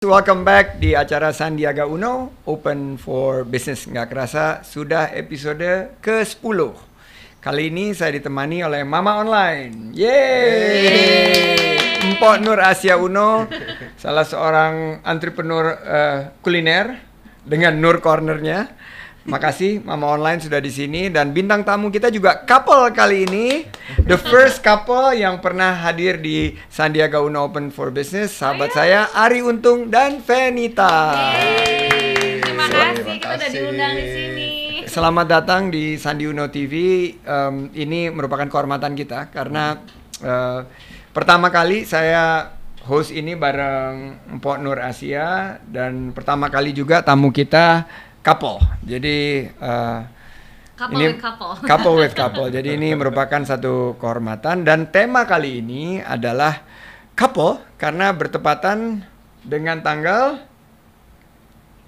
Welcome back di acara Sandiaga Uno Open for Business. Nggak kerasa sudah episode ke-10 Kali ini saya ditemani oleh Mama Online. Yeay! Empok Nur Asia Uno Salah seorang entrepreneur eh, kuliner Dengan Nur Cornernya Makasih Mama Online sudah di sini dan bintang tamu kita juga couple kali ini. The first couple yang pernah hadir di Sandiaga Uno Open for Business, sahabat saya Ari Untung dan Venita. Terima kasih, kita udah diundang di sini. Selamat datang di Sandi Uno TV. Em, ini merupakan kehormatan kita karena eh, pertama kali saya host ini bareng Mpok Nur Asia dan pertama kali juga tamu kita couple. Jadi eh, Couple ini with couple. couple with couple. Jadi ini merupakan satu kehormatan dan tema kali ini adalah couple karena bertepatan dengan tanggal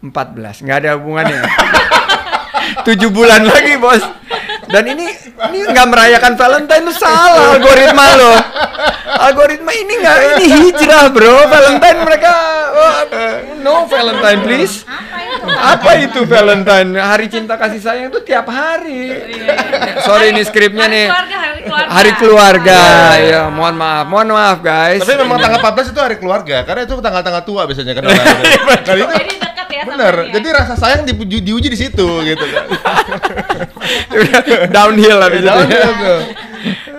14. Nggak ada hubungannya. Tujuh bulan lagi bos. Dan ini ini nggak merayakan Valentine itu salah algoritma lo. Algoritma ini nggak ini hijrah bro. Valentine mereka oh, no Valentine please. Apa itu Valentine? Hari cinta kasih sayang itu tiap hari. Sorry ini skripnya Hari nih. keluarga, hari keluarga. Hari keluarga. Ya, mohon maaf. Mohon maaf guys. Tapi memang tanggal 14 itu hari keluarga, karena itu tanggal-tanggal tua biasanya kan. orang. Nah, itu Jadi dekat ya sama bener. Jadi rasa sayang diuji, diuji di situ gitu kan. Downhill habis itu. Downhill tuh.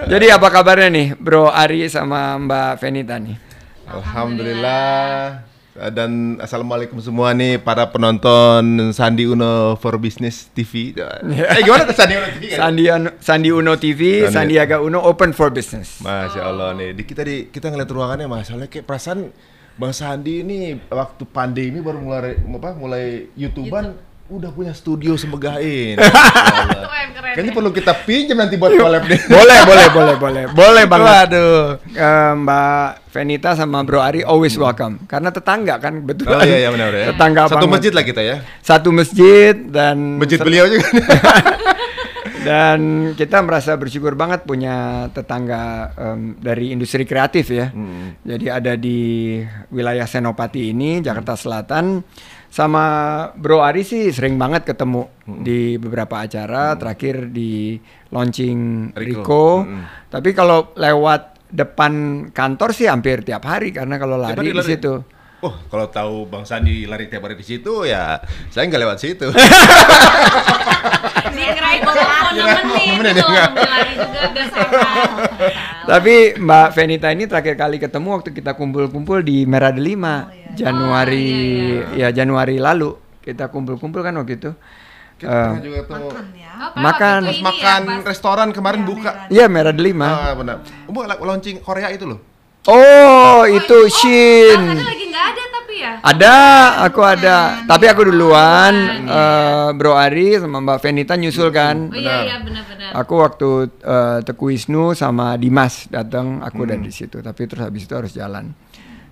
Jadi apa kabarnya nih Bro Ari sama Mbak Venita nih? Alhamdulillah. Dan assalamualaikum semua nih para penonton Sandi Uno for Business TV. Eh gimana tuh Sandi Uno TV? kan? Sandi, Sandi Uno TV, Sandi- Sandiaga Uno Open for Business. Masya Allah nih, di kita di kita ngeliat ruangannya masalahnya kayak perasaan Bang Sandi ini waktu pandemi baru mulai apa mulai YouTubean udah punya studio semegah ini. Kayaknya perlu kita pinjam nanti buat collab nih. boleh, boleh, boleh, boleh. Boleh banget. Waduh. Eh, Mbak Venita sama Bro Ari always welcome. Karena tetangga kan, betul. Oh iya iya benar ya. Tetangga Satu banget. masjid lah kita ya. Satu masjid dan Masjid beliau juga. dan kita merasa bersyukur banget punya tetangga em, dari industri kreatif ya. Hmm. Jadi ada di wilayah Senopati ini, Jakarta Selatan. Sama Bro Ari sih sering banget ketemu Hmm. di beberapa acara, terakhir di launching Rico. Rico. Hmm. Tapi kalau lewat depan kantor sih hampir tiap hari karena kalau lari di situ. Oh, kalau tahu Bang Sandi lari tiap hari di situ ya saya nggak lewat situ. Dia gitu. enggak. Ambil lari juga udah sama. Tapi Mbak Venita ini terakhir kali ketemu waktu kita kumpul-kumpul di Merah Delima Januari Oh, iya, ya Januari lalu kita kumpul-kumpul kan waktu itu. Kita pernah juga. Oh, Pak, Makan. waktu Pas itu ini makan ya, pas- restoran kemarin buka. Iya Merah Delima. Ah, benar. Bu launching Korea itu loh. Oh itu Oh, Shin. Sandi lagi nggak ada tapi ya. Ada, aku ada. Tapi aku duluan, eh, Bro Ari sama Mbak Venita nyusul kan. Oh iya iya benar-benar. Aku waktu eh, Teku Wisnu sama Dimas datang, aku udah di situ. Tapi terus habis itu harus jalan.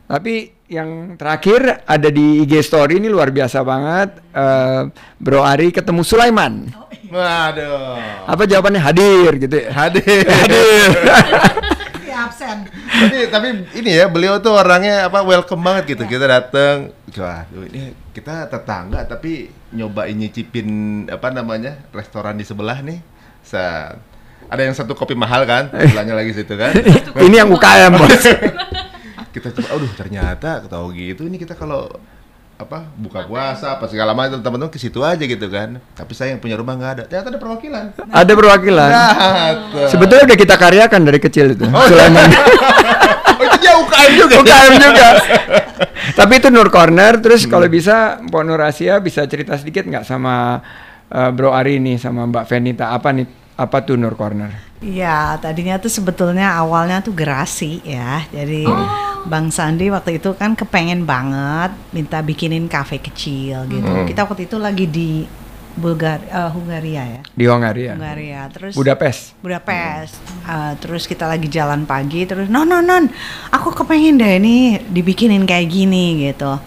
Tapi yang terakhir ada di IG Story ini luar biasa banget. Eh, Bro Ari ketemu Sulaiman. Waduh. Apa jawabannya hadir gitu ya? Hadir. Hadir. Ya absen. tapi tapi ini ya beliau tuh orangnya apa welcome banget gitu kita datang wah ini kita tetangga tapi nyobain nyicipin apa namanya restoran di sebelah nih Set. ada yang satu kopi mahal kan sebelahnya lagi situ kan ini yang UKM bos. kita coba aduh ternyata tahu gitu ini kita kalau apa buka puasa apa segala macam teman-teman ke situ aja gitu kan tapi saya yang punya rumah nggak ada ternyata ada perwakilan ada perwakilan. Nah. Sebetulnya udah kita karyakan dari kecil itu. Sulaiman. oh, itu dia UKM juga UKM juga. Tapi itu Nur Corner. Terus kalau bisa Mbak Nur Asia bisa cerita sedikit nggak sama eh, Bro Ari nih sama Mbak Venita apa nih apa tuh Nur Corner? Iya, tadinya tuh sebetulnya awalnya tuh gerasi ya. Jadi Bang Sandi waktu itu kan kepengen banget minta bikinin kafe kecil gitu. Kita waktu itu lagi di Bulgar eh, Hungaria ya. Di Hongaria. Hungaria. Terus Budapest. Budapest. Uh, terus kita lagi jalan pagi terus non non non aku kepengen deh ini dibikinin kayak gini gitu.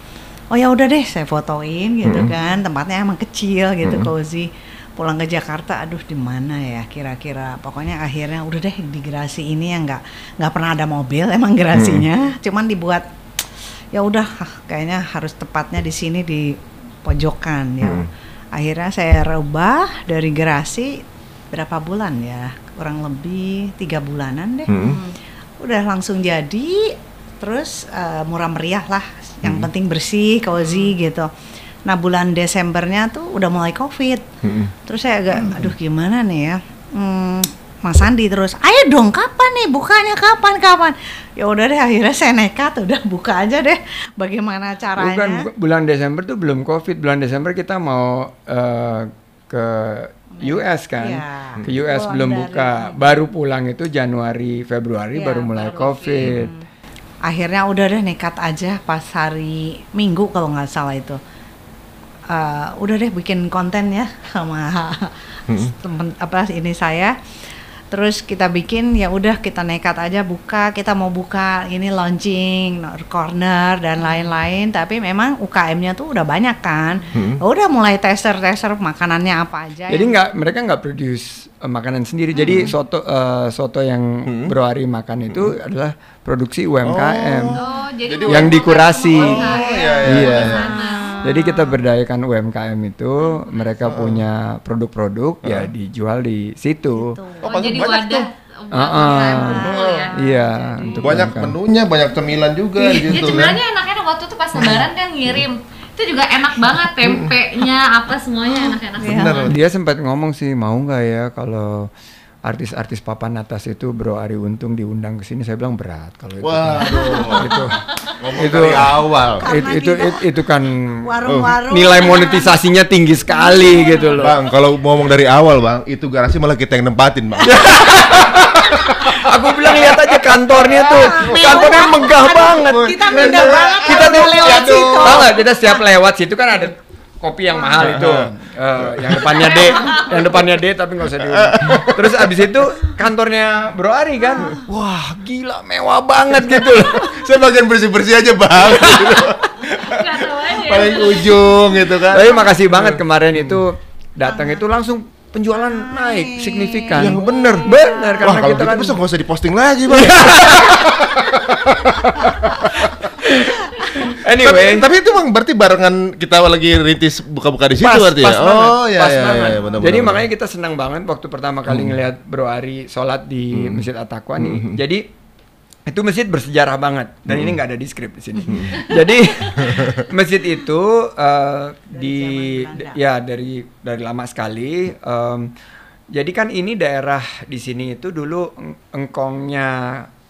Oh ya udah deh saya fotoin gitu kan tempatnya emang kecil gitu cozy. Pulang ke Jakarta, aduh di mana ya kira-kira. Pokoknya akhirnya udah deh di gerasi ini yang nggak nggak pernah ada mobil emang gerasinya, cuman dibuat ya udah ah, kayaknya harus tepatnya di sini di pojokan ya. Hmm. Akhirnya saya rubah dari gerasi berapa bulan ya? Kurang lebih tiga bulanan deh. Hmm. Udah langsung jadi, terus eh, murah meriah lah. Yang Hmm. penting bersih, cozy gitu. Nah bulan Desembernya tuh udah mulai COVID. Hmm. Terus saya agak, aduh gimana nih ya? Hmm, Mas Andi terus, ayo dong kapan nih bukanya kapan kapan? Ya udah deh akhirnya saya nekat udah buka aja deh. Bagaimana caranya? Bukan, bulan Desember tuh belum COVID. Bulan Desember kita mau eh, ke US kan. Iya. Ke US Pulang belum dari- buka. Baru pulang itu Januari, Februari Iya, baru mulai baru. COVID. Akhirnya udah deh nekat aja pas hari Minggu kalau nggak salah itu. Eh, udah deh bikin konten ya sama temen apa ini saya. Terus kita bikin ya udah kita nekat aja buka, kita mau buka ini launching corner dan lain-lain. Tapi memang UKM-nya tuh udah banyak kan. Hmm. Udah mulai tester-tester makanannya apa aja. Jadi yang- nggak mereka nggak produce eh, makanan sendiri. Jadi soto eh, soto yang Bro Ari makan itu adalah produksi UMKM. Oh, jadi Jadi yang dikurasi. Oh, orang iya, ya, iya. Jadi kita berdayakan UMKM itu, mereka punya produk-produk ya dijual di situ. Oh, Oh, jadi banyak wadah Ah, buat ah. UKM kumpul ya. Iya, untuk Banyak UMKM. menunya, banyak cemilan juga Iya, gitu kan. sebenarnya enaknya waktu itu pas lebaran kan ngirim. Itu juga enak banget tempenya apa semuanya enak-enak Iya. Bener. Dia sempat ngomong sih mau nggak ya kalau artis-artis papan atas itu Bro Ari Untung diundang ke sini. Saya bilang berat kalau itu. Waduh, itu ngomong Itu- dari awal. Itu, itu, kita- itu itu kan warung-warung nilai monetisasinya tinggi sekali gitu loh. Bang, kalau ngomong dari awal, Bang, itu garasi malah kita yang nempatin, Bang. Aku bilang lihat aja kantornya tuh, kantornya megah banget. kita beda banget Kita lewat lihat situ. Tahu nggak kita setiap lewat situ kan ada kopi yang mahal itu, Eh, yang depannya D, yang depannya D tapi nggak usah diundang. Terus abis itu kantornya Bro Ari kan, wah gila mewah banget gitu loh. Saya bagian bersih-bersih aja, Bang. Aja. Paling ujung gitu kan. Tapi makasih banget kemarin itu datang itu langsung penjualan naik signifikan. Yang bener. Bener Wah, karena kalau kita gitu kan besok nggak usah diposting lagi, Bang. Anyway. Tapi, tapi itu Bang berarti barengan kita lagi rintis buka-buka di situ pas, berarti pas ya? banget, Oh, iya pas iya banget. iya, Jadi benar, makanya kita senang banget waktu pertama kali ngelihat Bro Ari sholat di Masjid At-Taqwa nih. Jadi itu masjid bersejarah banget dan ini nggak ada di skrip di sini. Jadi masjid itu eh, di ya dari dari lama sekali. em, jadi kan ini daerah di sini itu dulu eng- engkongnya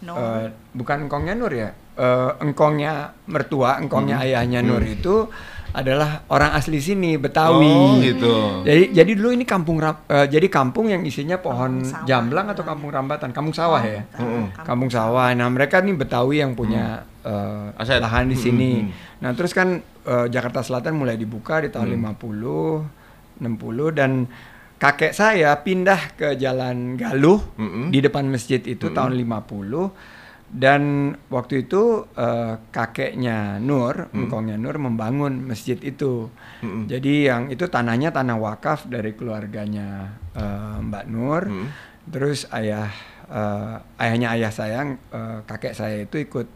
Nur. eh, bukan engkongnya Nur ya. Eh, engkongnya mertua, engkongnya ayahnya Nur itu adalah orang asli sini Betawi. Oh, gitu. Jadi jadi dulu ini kampung Ram- eh, jadi kampung yang isinya pohon Kampung sawah. jamblang atau kampung rambatan, kampung sawah ya. Mm-mm. Kampung sawah. Nah, mereka nih Betawi yang punya eh, Aset. lahan di sini. Mm-mm. Nah, terus kan eh, Jakarta Selatan mulai dibuka di tahun 50, 60 dan kakek saya pindah ke Jalan Galuh Mm-mm. di depan masjid itu tahun 50 dan waktu itu eh, kakeknya Nur, engkongnya Nur membangun masjid itu. Mm-mm. Jadi yang itu tanahnya tanah wakaf dari keluarganya eh, Mbak Nur. Mm. Terus ayah eh, ayahnya ayah saya, eh, kakek saya itu ikut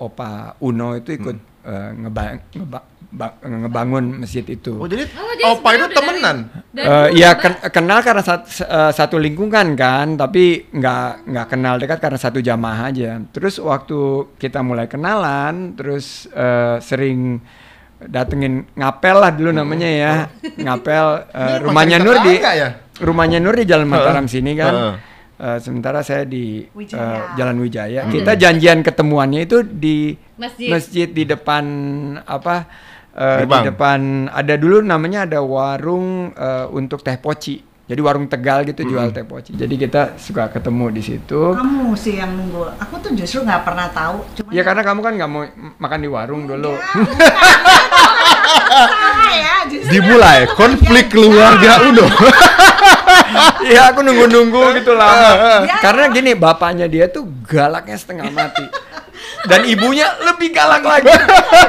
Opa Uno itu ikut eh, ngeba- ngeba- ba- ngebangun masjid itu. Oh, jadi Oh, jadi Opa itu dari- temenan. dari Eh, dulu ya Mbak. ken- kenal karena sat- eh, satu lingkungan kan, tapi nggak nggak kenal dekat karena satu jamaah aja. Terus waktu kita mulai kenalan, terus eh, sering datengin ngapel lah dulu namanya ya, ngapel eh, Ini rumahnya Nur di ya? rumahnya Nur di Jalan Mataram sini kan. Eh, sementara saya di Wijaya. eh, Jalan Wijaya. Kita janjian ketemuannya itu di Masjid. masjid di depan apa? eh, di depan ada dulu namanya ada warung eh, untuk teh poci. Jadi warung Tegal gitu jual teh poci. Jadi kita suka ketemu di situ. Kamu sih yang nunggu. Aku tuh justru nggak pernah tahu. Cuma Ya karena kamu kan nggak mau makan di warung dulu. salah ya. Justru Dimulai konflik keluarga Uno. Iya aku nunggu-nunggu gitu lama. Ya. Karena gini bapaknya dia tuh galaknya setengah mati. Dan ibunya lebih galak lagi.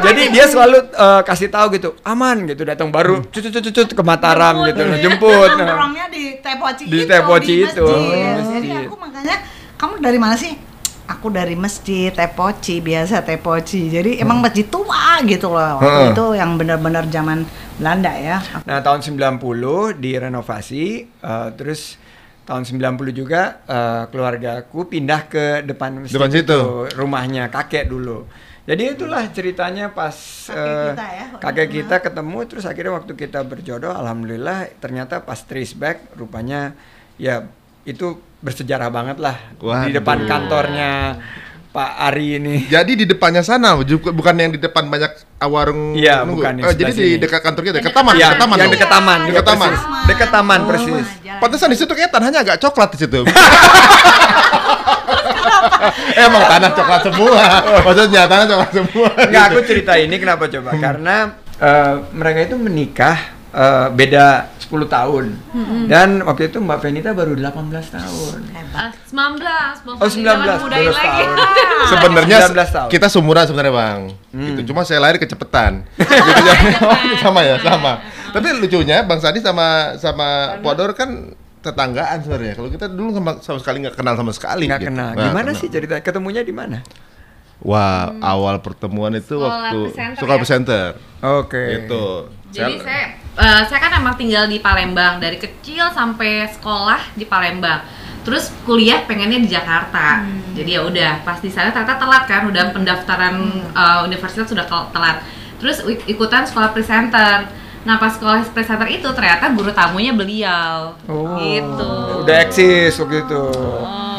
Jadi dia selalu eh, kasih tahu gitu, aman gitu datang baru cucut cucut cucut ke Mataram gitu loh, jemput. Nah. Di teh poci Di itu. di itu, masjid. di Jadi aku makanya kamu dari mana sih? aku dari masjid tepoci biasa tepoci jadi emang masjid tua gitu loh waktu Heeh. itu yang benar-benar zaman Belanda ya Nah, tahun 90 direnovasi eh, terus tahun 90 juga eh, keluargaku pindah ke depan masjid Depan situ. itu, rumahnya kakek dulu. Jadi itulah ceritanya pas Kakek eh, kita ya, kakek kita ketemu terus akhirnya waktu kita berjodoh alhamdulillah ternyata pas trace back rupanya ya itu bersejarah banget lah di Waduh. depan kantornya Pak Ari ini. Jadi di depannya sana, bukan yang di depan banyak warung Iya, bukan, yang Oh, jadi di dekat kantor kita, Yang dekat taman, dekat dekat taman. yang dekat taman, Dekat dekat taman. persis. Dekat taman Oh, persis. jalan. Pantesan di situ kayak tanahnya agak coklat di situ. Eh, Emang tanah coklat semua. Maksudnya tanah coklat semua. Enggak, aku cerita ini kenapa coba? Karena eh, mereka itu menikah eh, beda 10 tahun. Dan waktu itu Mbak Venita baru 18 tahun. Ah, 19, Bang Oh, Fadli, 19, jangan mudahin 12 lagi. tahun. Sebenarnya 19 tahun. kita seumuran sebenarnya bang. Hmm. Gitu. Cuma saya lahir kecepetan. gitu, jadi, sama ya, sama. Tapi lucunya Bang Sandi sama sama Podor kan tetanggaan sebenarnya. Kalau kita dulu sama, sama sekali nggak kenal sama sekali. Nggak gitu. kenal. Nggak Gimana kenal. sih cerita ketemunya di mana? Wah, awal pertemuan itu Sekolah waktu presenter sekolah ya? presenter. Oke. Itu. Jadi saya eh, saya kan emang tinggal di Palembang dari kecil sampai sekolah di Palembang. Terus kuliah pengennya di Jakarta. Jadi ya udah pas di sana ternyata telat kan udah pendaftaran eh, universitas sudah telat. Terus ik- ikutan sekolah presenter. Nah pas sekolah presenter itu ternyata guru tamunya beliau. Oh. Gitu. Udah eksis waktu itu.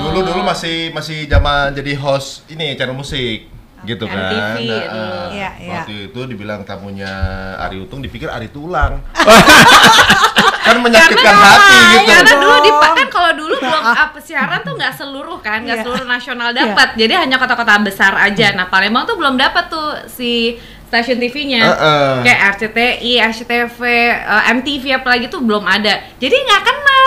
Dulu dulu masih masih zaman jadi host ini channel musik gitu kan. MTV Nah, dulu. eh, Iya, iya. Waktu itu dibilang tamunya Ari Untung dipikir Ari Tulang. kan menyakitkan Karena- hati gitu. Karena dulu di kan kalau dulu belum apa siaran tuh nggak seluruh kan, nggak Iya. seluruh nasional dapat. Jadi hanya kota-kota besar aja. Nah Palembang tuh belum dapat tuh si stasiun TV-nya. Heeh. Kayak RCTI, SCTV, eh, MTV apalagi tuh belum ada. Jadi nggak kenal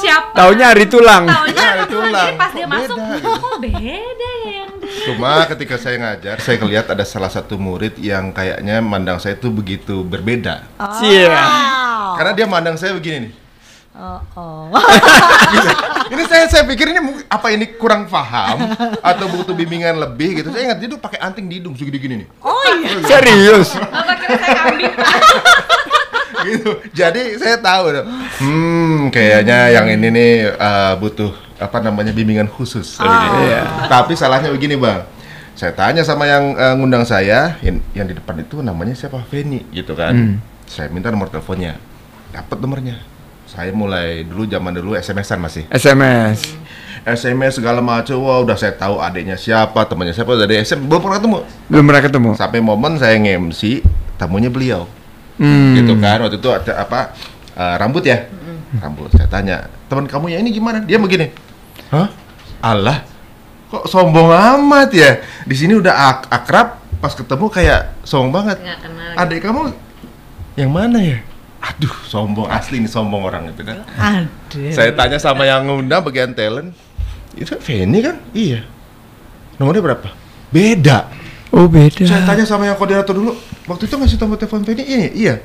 siapa. Taunya hari tulang. Taunya Ari itu Tulang. ulang. Jadi pas dia beda masuk, gitu? kok beda ya yang. Cuma ketika saya ngajar, saya ngelihat ada salah satu murid yang kayaknya mandang saya itu begitu berbeda. Cia. Wow. Karena dia mandang saya begini nih. Oh, oh. Gitu. ini saya saya pikir ini apa ini kurang paham atau butuh bimbingan lebih gitu. Saya ingat dia tuh pakai anting di hidung segede gini nih. oh iya. Serius. Bapak kira saya kambing. gitu. Jadi saya tahu dong. Hmm, kayaknya yang ini nih eh, butuh apa namanya bimbingan khusus. Begini. Iya. Tapi salahnya begini bang. Saya tanya sama yang eh, ngundang saya, yang, yang di depan itu namanya siapa? Feni, gitu kan. Hmm. Saya minta nomor teleponnya, dapat nomornya. Saya mulai dulu zaman dulu SMS-an masih. SMS. SMS segala macam, wah udah saya tahu adiknya siapa, temannya siapa dari SM, belum pernah ketemu. Belum pernah ketemu. Sampai momen saya nge-MC, tamunya beliau Hmm. gitu kan waktu itu ada apa eh, rambut ya rambut saya tanya teman kamu yang ini gimana dia begini hah Allah kok sombong amat ya di sini udah ak- akrab pas ketemu kayak sombong banget Nggak kenal. adik kamu yang mana ya aduh sombong asli nih sombong orang itu kan Aduh. saya tanya sama yang ngundang bagian talent itu Feni kan iya nomornya berapa beda Oh beda. saya tanya sama yang koordinator dulu, waktu itu ngasih nomor telepon Feni ini, iya.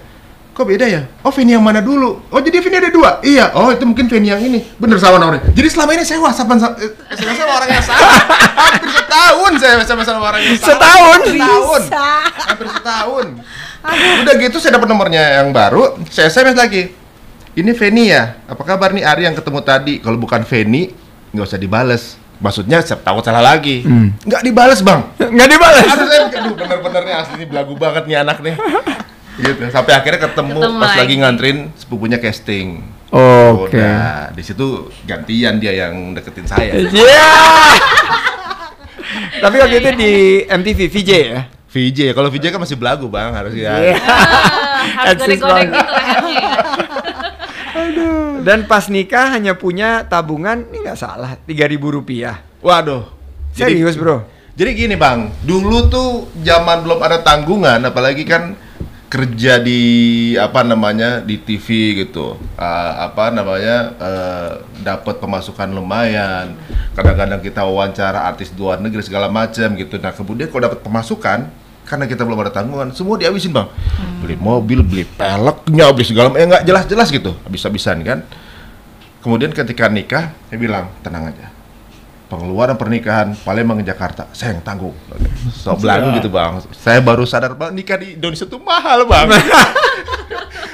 Kok beda ya? Oh Feni yang mana dulu? Oh jadi Feni ada dua? Iya. Oh itu mungkin Feni yang ini. Bener sama nomornya. Jadi selama ini saya whatsappan sama, eh, SMS sama orang yang sama. Hampir setahun saya SMS sama orang yang sama. Setahun? Setahun. Hampir setahun. Udah gitu saya dapat nomornya yang baru, saya SMS lagi. Ini Feni ya? Apa kabar nih Ari yang ketemu tadi? Kalau bukan Feni, nggak usah dibales. Maksudnya saya takut salah lagi. Hmm. Nggak dibales bang. Nggak dibalas. Aduh saya aduh bener-bener nih asli nih belagu banget nih anak nih. Gitu. Sampai akhirnya ketemu, Ketemu pas lagi lagi. nganterin sepupunya casting. Oke. Udah, di situ gantian dia yang deketin saya. Iya. Tapi waktu itu di MTV VJ ya. VJ, kalau VJ kan masih belagu bang, harus ya. Iya. Ah, harus Eksis godek-godek banget. gitu lehernya ya. Dan pas nikah hanya punya tabungan ini nggak salah tiga ribu rupiah. Waduh. Jadi- Serius bro? Jadi gini bang, dulu tuh zaman belum ada tanggungan, apalagi kan kerja di apa namanya di TV gitu, Ah, apa namanya eh, dapat pemasukan lumayan. Kadang-kadang kita wawancara artis luar negeri segala macam gitu. Nah kemudian kalau dapat pemasukan, karena kita belum ada tanggungan, semua dihabisin bang. Beli mobil, beli peleknya, beli segala, eh nggak jelas-jelas gitu, habis-habisan kan. Kemudian ketika nikah, saya bilang tenang aja, pengeluaran pernikahan Palembang Jakarta saya yang tanggung. So belagu gitu bang. Saya baru sadar bang nikah di Indonesia tuh mahal bang.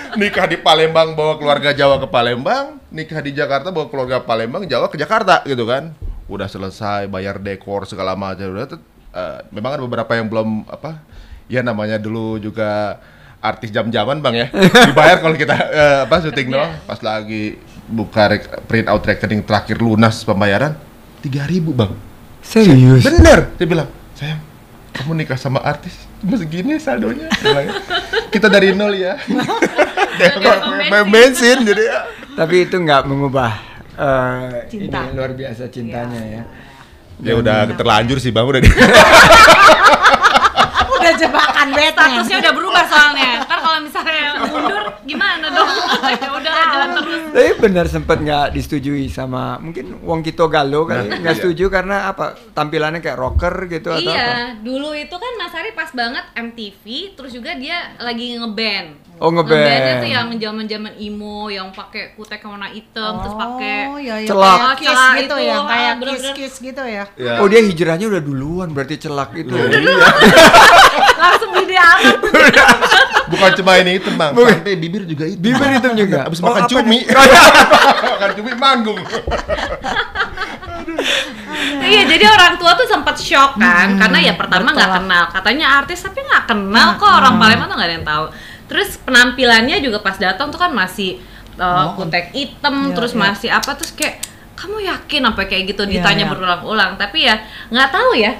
Nikah di Palembang bawa keluarga Jawa ke Palembang. Nikah di Jakarta bawa keluarga Palembang Jawa ke Jakarta gitu kan. Udah selesai bayar dekor segala macam. Udah eh, memang ada beberapa yang belum apa ya namanya dulu juga artis jam-jaman bang ya. Dibayar kalau kita eh, apa syuting no pas lagi buka print out rekening terakhir lunas pembayaran 3000 bang. Serius? bener dia bilang. Sayang kamu nikah sama artis cuma segini saldonya. Kita dari nol ya. Bensin. jadi ya. Tapi itu nggak mengubah eh, Cinta. ini luar biasa cintanya ya. ya udah terlanjur sih bang udah. Di Udah jebakan Batman. statusnya udah berubah soalnya. Ntar kalau misalnya mundur gimana dong? Ya udah jalan terus. Tapi benar sempat nggak disetujui sama mungkin Wong Kito Galo kali. Nah, nggak iya. setuju karena apa? Tampilannya kayak rocker gitu atau apa? iya dulu itu kan Mas Ari pas banget MTV terus juga dia lagi ngeband Oh, ngeband. ngebandnya tuh yang zaman zaman emo yang pakai kutek warna hitam terus pakai Oh, iya, iya. Celak. Kayak kiss Celak gitu itu, ya, ah, kayak bener-bener. kiss-kiss gitu ya. ya. Oh dia hijrahnya udah duluan berarti celak itu. langsung di amat bukan cuma ini itu bang Bukan. sampai bibir juga itu Bibir hitam juga? abis Oh, makan cumi makan cumi manggung iya jadi orang tua tuh sempat shock kan karena ya pertama nggak kenal katanya artis tapi nggak kenal kok orang Palembang tuh nggak ada yang tahu terus penampilannya juga pas datang tuh kan masih uh, kutek hitam Iya, terus iya. masih apa terus kayak kamu yakin apa kayak gitu? Iya, ditanya iya. berulang-ulang. Tapi ya nggak tahu ya.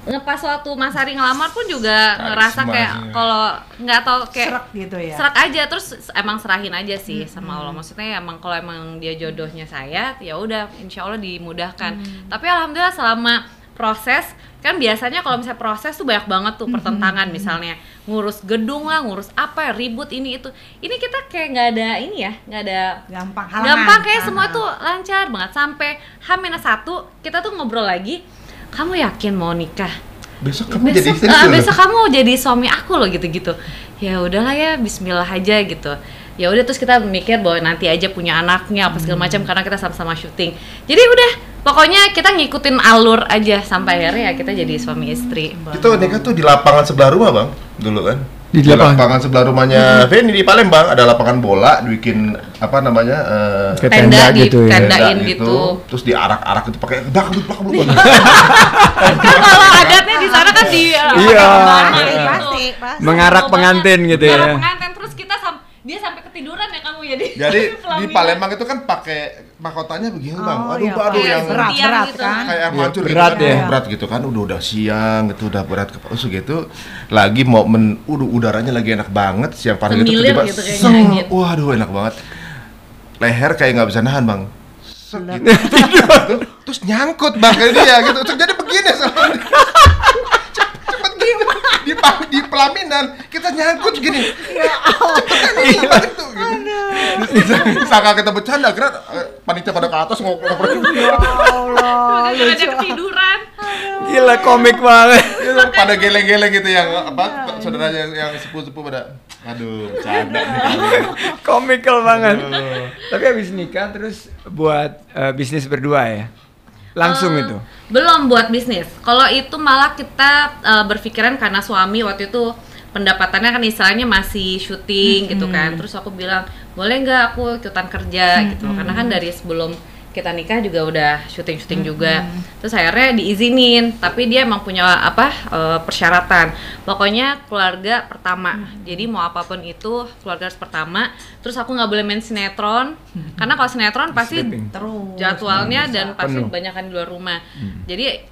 Ngepas waktu Mas Ari ngelamar pun juga Karisma ngerasa kayak sih. kalau nggak tahu kayak Serak gitu ya. serak aja. Terus emang serahin aja sih sama Allah. maksudnya emang kalau emang dia jodohnya saya ya udah insya Allah dimudahkan. Tapi alhamdulillah selama proses kan biasanya kalau misalnya proses tuh banyak banget tuh pertentangan misalnya. Ngurus gedung lah ngurus apa ribut ini itu. Ini kita kayak nggak ada ini ya nggak ada Gampang halangan. gampang kayak semua tuh lancar banget. Sampai H satu kita tuh ngobrol lagi kamu yakin mau nikah? Besok kamu jadi besok, istri ah, loh. besok kamu jadi suami aku loh gitu-gitu. Ya udahlah ya Bismillah aja gitu. Ya udah terus kita mikir bahwa nanti aja punya anaknya apa segala macam karena kita sama-sama syuting. Jadi udah pokoknya kita ngikutin alur aja sampai akhirnya ya kita jadi suami istri Kita nikah tuh di lapangan sebelah rumah bang, dulu kan. Di Di, lapangan? lapangan sebelah rumahnya Feni di Palembang ada lapangan bola, dibikin apa namanya? eh, Kayak Tenda tenda gitu ya. tenda. tenda Tandain gitu. Terus diarak-arak itu pakai belakang belakang belakang. kan kalau adatnya di sana kan di Iya. Iya. gitu. Pasti, pasti. Mengarak pengantin gitu ya. Mengarak pengantin dia sampai ketiduran ya kamu ya di Jadi di. Palembang itu kan pakai mahkotanya begini bang. Oh, Aduh, iya, aduh yang berat, berat gitu. kan. kayak Iya, hancur berat gitu kan. ya. berat gitu kan udah udah siang gitu udah berat ke terus gitu lagi mau men udah udaranya lagi enak banget siang pagi gitu Semilir tiba gitu seng, waduh enak banget leher kayak nggak bisa nahan bang gitu. terus nyangkut bang kayak dia gitu terus jadi begini gitu di, di pelaminan kita nyangkut gini cepetan nih balik tuh gitu. sangka kita bercanda kira eh, panitia pada ke atas ngobrol Ya Allah, lucu. ada ketiduran Gila komik banget. Itu pada geleng-geleng gitu yang apa saudaranya yang, yang sepuh-sepuh pada aduh bercanda nih. Komikal banget. Aduh. Tapi habis nikah terus buat eh, bisnis berdua ya. Langsung Eh, itu. belum buat bisnis. Kalau itu malah kita eh, berpikiran karena suami waktu itu pendapatannya kan istilahnya masih syuting gitu kan. Terus aku bilang boleh nggak aku ikutan kerja? gitu. Karena kan dari sebelum kita nikah juga udah syuting-syuting juga. Terus akhirnya diizinin tapi dia emang punya apa eh, persyaratan. Pokoknya keluarga pertama. Jadi mau apa pun itu keluarga harus pertama. Terus aku nggak boleh main sinetron karena kalau sinetron pasti. Terus. jadwalnya dan pasti Penuh. kebanyakan di luar rumah. Jadi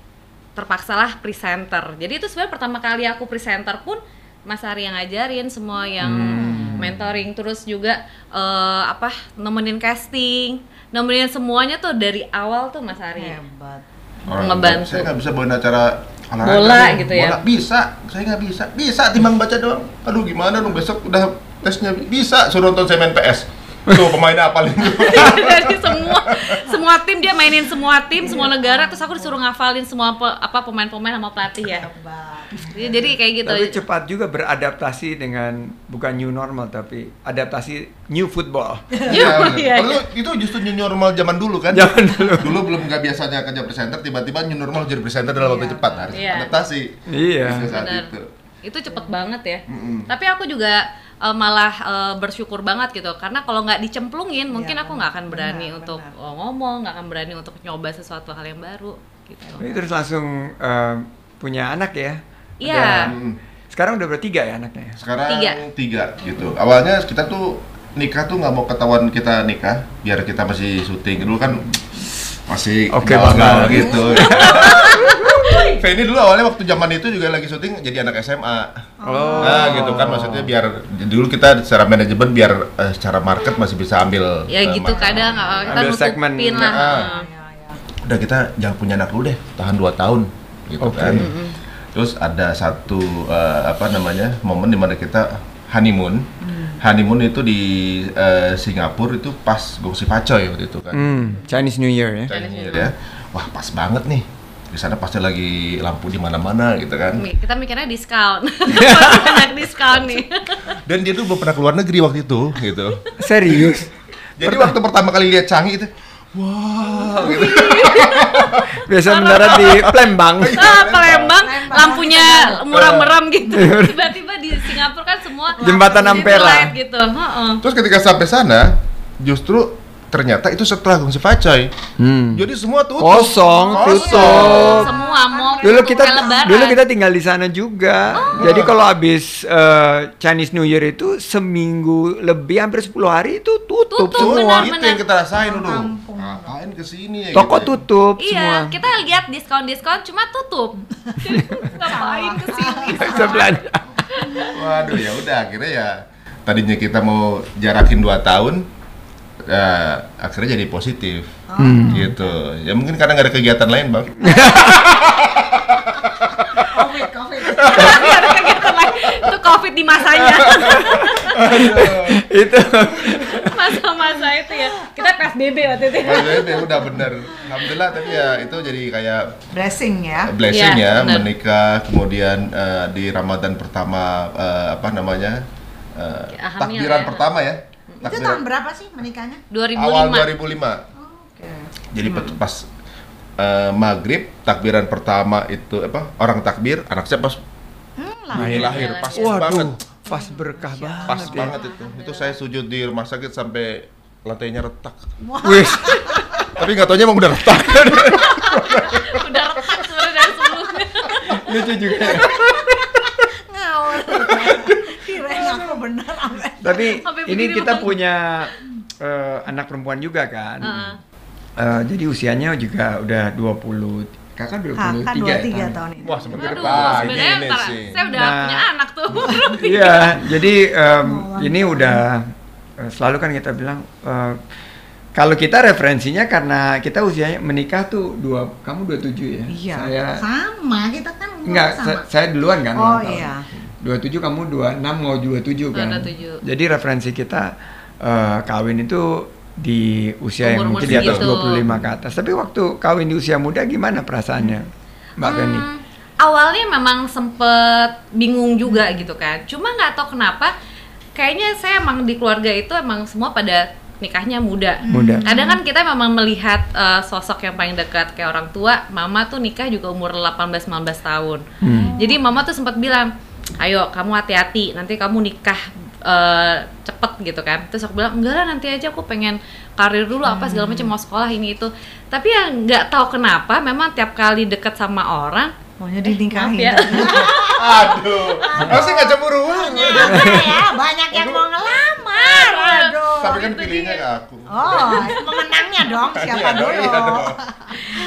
terpaksalah presenter. Jadi itu sebenarnya pertama kali aku presenter pun Mas Ari yang ngajarin semua yang mentoring. Terus juga eh, apa nemenin casting, nemenin semuanya tuh dari awal tuh Mas Ari. Hebat. Orang Ngebantu. Saya nggak bisa bawain acara olahraga Bola gitu ya? Bola bisa, saya nggak bisa. Bisa timbang baca doang. Aduh gimana dong besok udah tesnya bisa suruh nonton saya main PS. Tuh pemainnya apalin dari semua semua tim dia mainin semua tim semua negara terus aku disuruh ngafalin semua pe- apa pemain-pemain sama pelatih ya jadi, jadi kayak gitu Tapi cepat juga beradaptasi dengan bukan new normal tapi adaptasi new football. Iya, bener. iya, Kalau itu justru new normal zaman dulu kan. Zaman dulu. Dulu belum nggak biasanya kerja presenter, tiba-tiba new normal jadi presenter dalam waktu cepat harus Iya. adaptasi. Iya. Saat itu. Itu cepet banget ya Mm-mm. tapi aku juga eh, malah eh, bersyukur banget gitu karena kalau nggak dicemplungin mungkin Iya, aku nggak akan berani benar, untuk benar. eh, ngomong nggak akan berani untuk nyoba sesuatu hal yang baru gitu Ini terus langsung eh, punya anak ya? Iya. Mm. Sekarang udah bertiga ya anaknya? Sekarang Tiga. tiga. gitu. Awalnya kita tuh nikah tuh nggak mau ketahuan kita nikah, biar kita masih syuting dulu kan masih Oke banget. gitu. Feni dulu awalnya waktu zaman itu juga lagi syuting jadi anak SMA. Oh. Nah gitu kan maksudnya biar dulu kita secara manajemen biar eh, secara market masih bisa ambil. ya eh, gitu market. kadang eh, kita Ambil segmen. nutupin lah Ah. eh. Ya, ya. Udah kita jangan punya anak dulu deh, tahan 2 tahun gitu Oke. kan. Terus ada satu eh, apa namanya momen di mana kita honeymoon. Honeymoon itu di eh, Singapura itu pas Gongsi Pacoy waktu itu kan. Hmm, Chinese New Year ya? Chinese New Year ya. Wah pas banget nih. Di sana pasti lagi lampu di mana-mana gitu kan. Kita mikirnya diskon banyak diskon nih Dan dia tuh belum pernah keluar negeri waktu itu gitu. Serius? Jadi waktu pertama kali lihat Changi itu, wah gitu. Biasa mendarat di Palembang. ah, Palembang lampunya muram-muram gitu tiba-tiba di Singapura kan semua Jembatan Ampera. gitu Heeh. Terus ketika sampai sana, justru ternyata itu setelah Gongsi Pacoy. Hmm. Jadi semua tutup. Kosong, tutup. semua mau Dulu kita lebaran. dulu kita tinggal di sana juga. Jadi kalau habis eh, Chinese New Year itu seminggu lebih hampir 10 hari itu tutup, Tutup, semua. benar. Itu yang kita rasain dulu. Ngapain ke sini ya? Toko gitu ya. tutup semua. Iya, kita lihat diskon-diskon cuma tutup. Ngapain ke sini? Bisa belanja. Waduh ya udah akhirnya ya tadinya kita mau jarakin 2 tahun eh, akhirnya jadi positif Hmm. gitu ya mungkin karena nggak ada kegiatan lain bang Covid, covid. Tapi ada kegiatan lain. Itu covid di masanya. itu Masa-masa itu ya. Kita PSBB waktu itu. ya. Ya udah bener alhamdulillah tapi ya itu jadi kayak Blessing ya. blessing Iya, ya benar. menikah kemudian eh, di Ramadan pertama eh, apa namanya eh, Ya, takbiran ya. pertama ya Itu tahun berapa sih menikahnya? 2005. awal 2005 Oke. jadi pe- pas eh, maghrib takbiran pertama itu apa orang takbir anak saya pas Hmm, lah. lahir, lahir pas Waduh, banget pas berkah banget. pas ya. banget itu itu saya sujud di rumah sakit sampai lantainya retak Wih, tapi nggak taunya emang udah retak Udah retak sebenarnya dari sebelumnya. lucu juga. Ngawur. Kirain aku benar sampai. Tapi Sampai ini kita loh. punya eh, anak perempuan juga kan. Heeh. Eh, jadi usianya juga udah 20 Kakak 23 Kakak ya 23 tahun ini. wah semakin Aduh, pagi sebenarnya sih saya udah Nah. punya anak tuh. Iya, jadi em, ini udah eh, selalu kan kita bilang eh, kalau kita referensinya karena kita usianya menikah tuh dua, kamu 27 ya? Iya. Saya Sama kita kan enggak, sama. sa- saya duluan kan. Oh, tahun. Iya. 27 kamu 26 mau 27 kan. 27. Jadi referensi kita eh, kawin itu di usia yang Umur-umur mungkin di atas segitu. 25 ke atas. Tapi waktu kawin di usia muda gimana perasaannya? Mbak Feni? Hmm, awalnya memang sempet bingung juga gitu kan. Cuma nggak tahu kenapa, kayaknya saya emang di keluarga itu emang semua pada nikahnya muda. Muda. Kadang kan kita memang melihat eh, sosok yang paling dekat kayak orang tua, mama tuh nikah juga umur 18-19 tahun. Hmm. Jadi mama tuh sempat bilang, ayo kamu hati-hati, nanti kamu nikah eh, cepet gitu kan. Terus aku bilang, enggak lah nanti aja aku pengen karir dulu apa segala macam mau sekolah ini itu. Tapi ya nggak tahu kenapa, memang tiap kali deket sama orang, Maunya dinikahin. ya. aduh masih nggak cemburuan ya, banyak yang mau ngelamar. Aduh. tapi kan pilihnya ke aku Oh, pemenangnya dong siapa Iya dong, dulu? iya dong.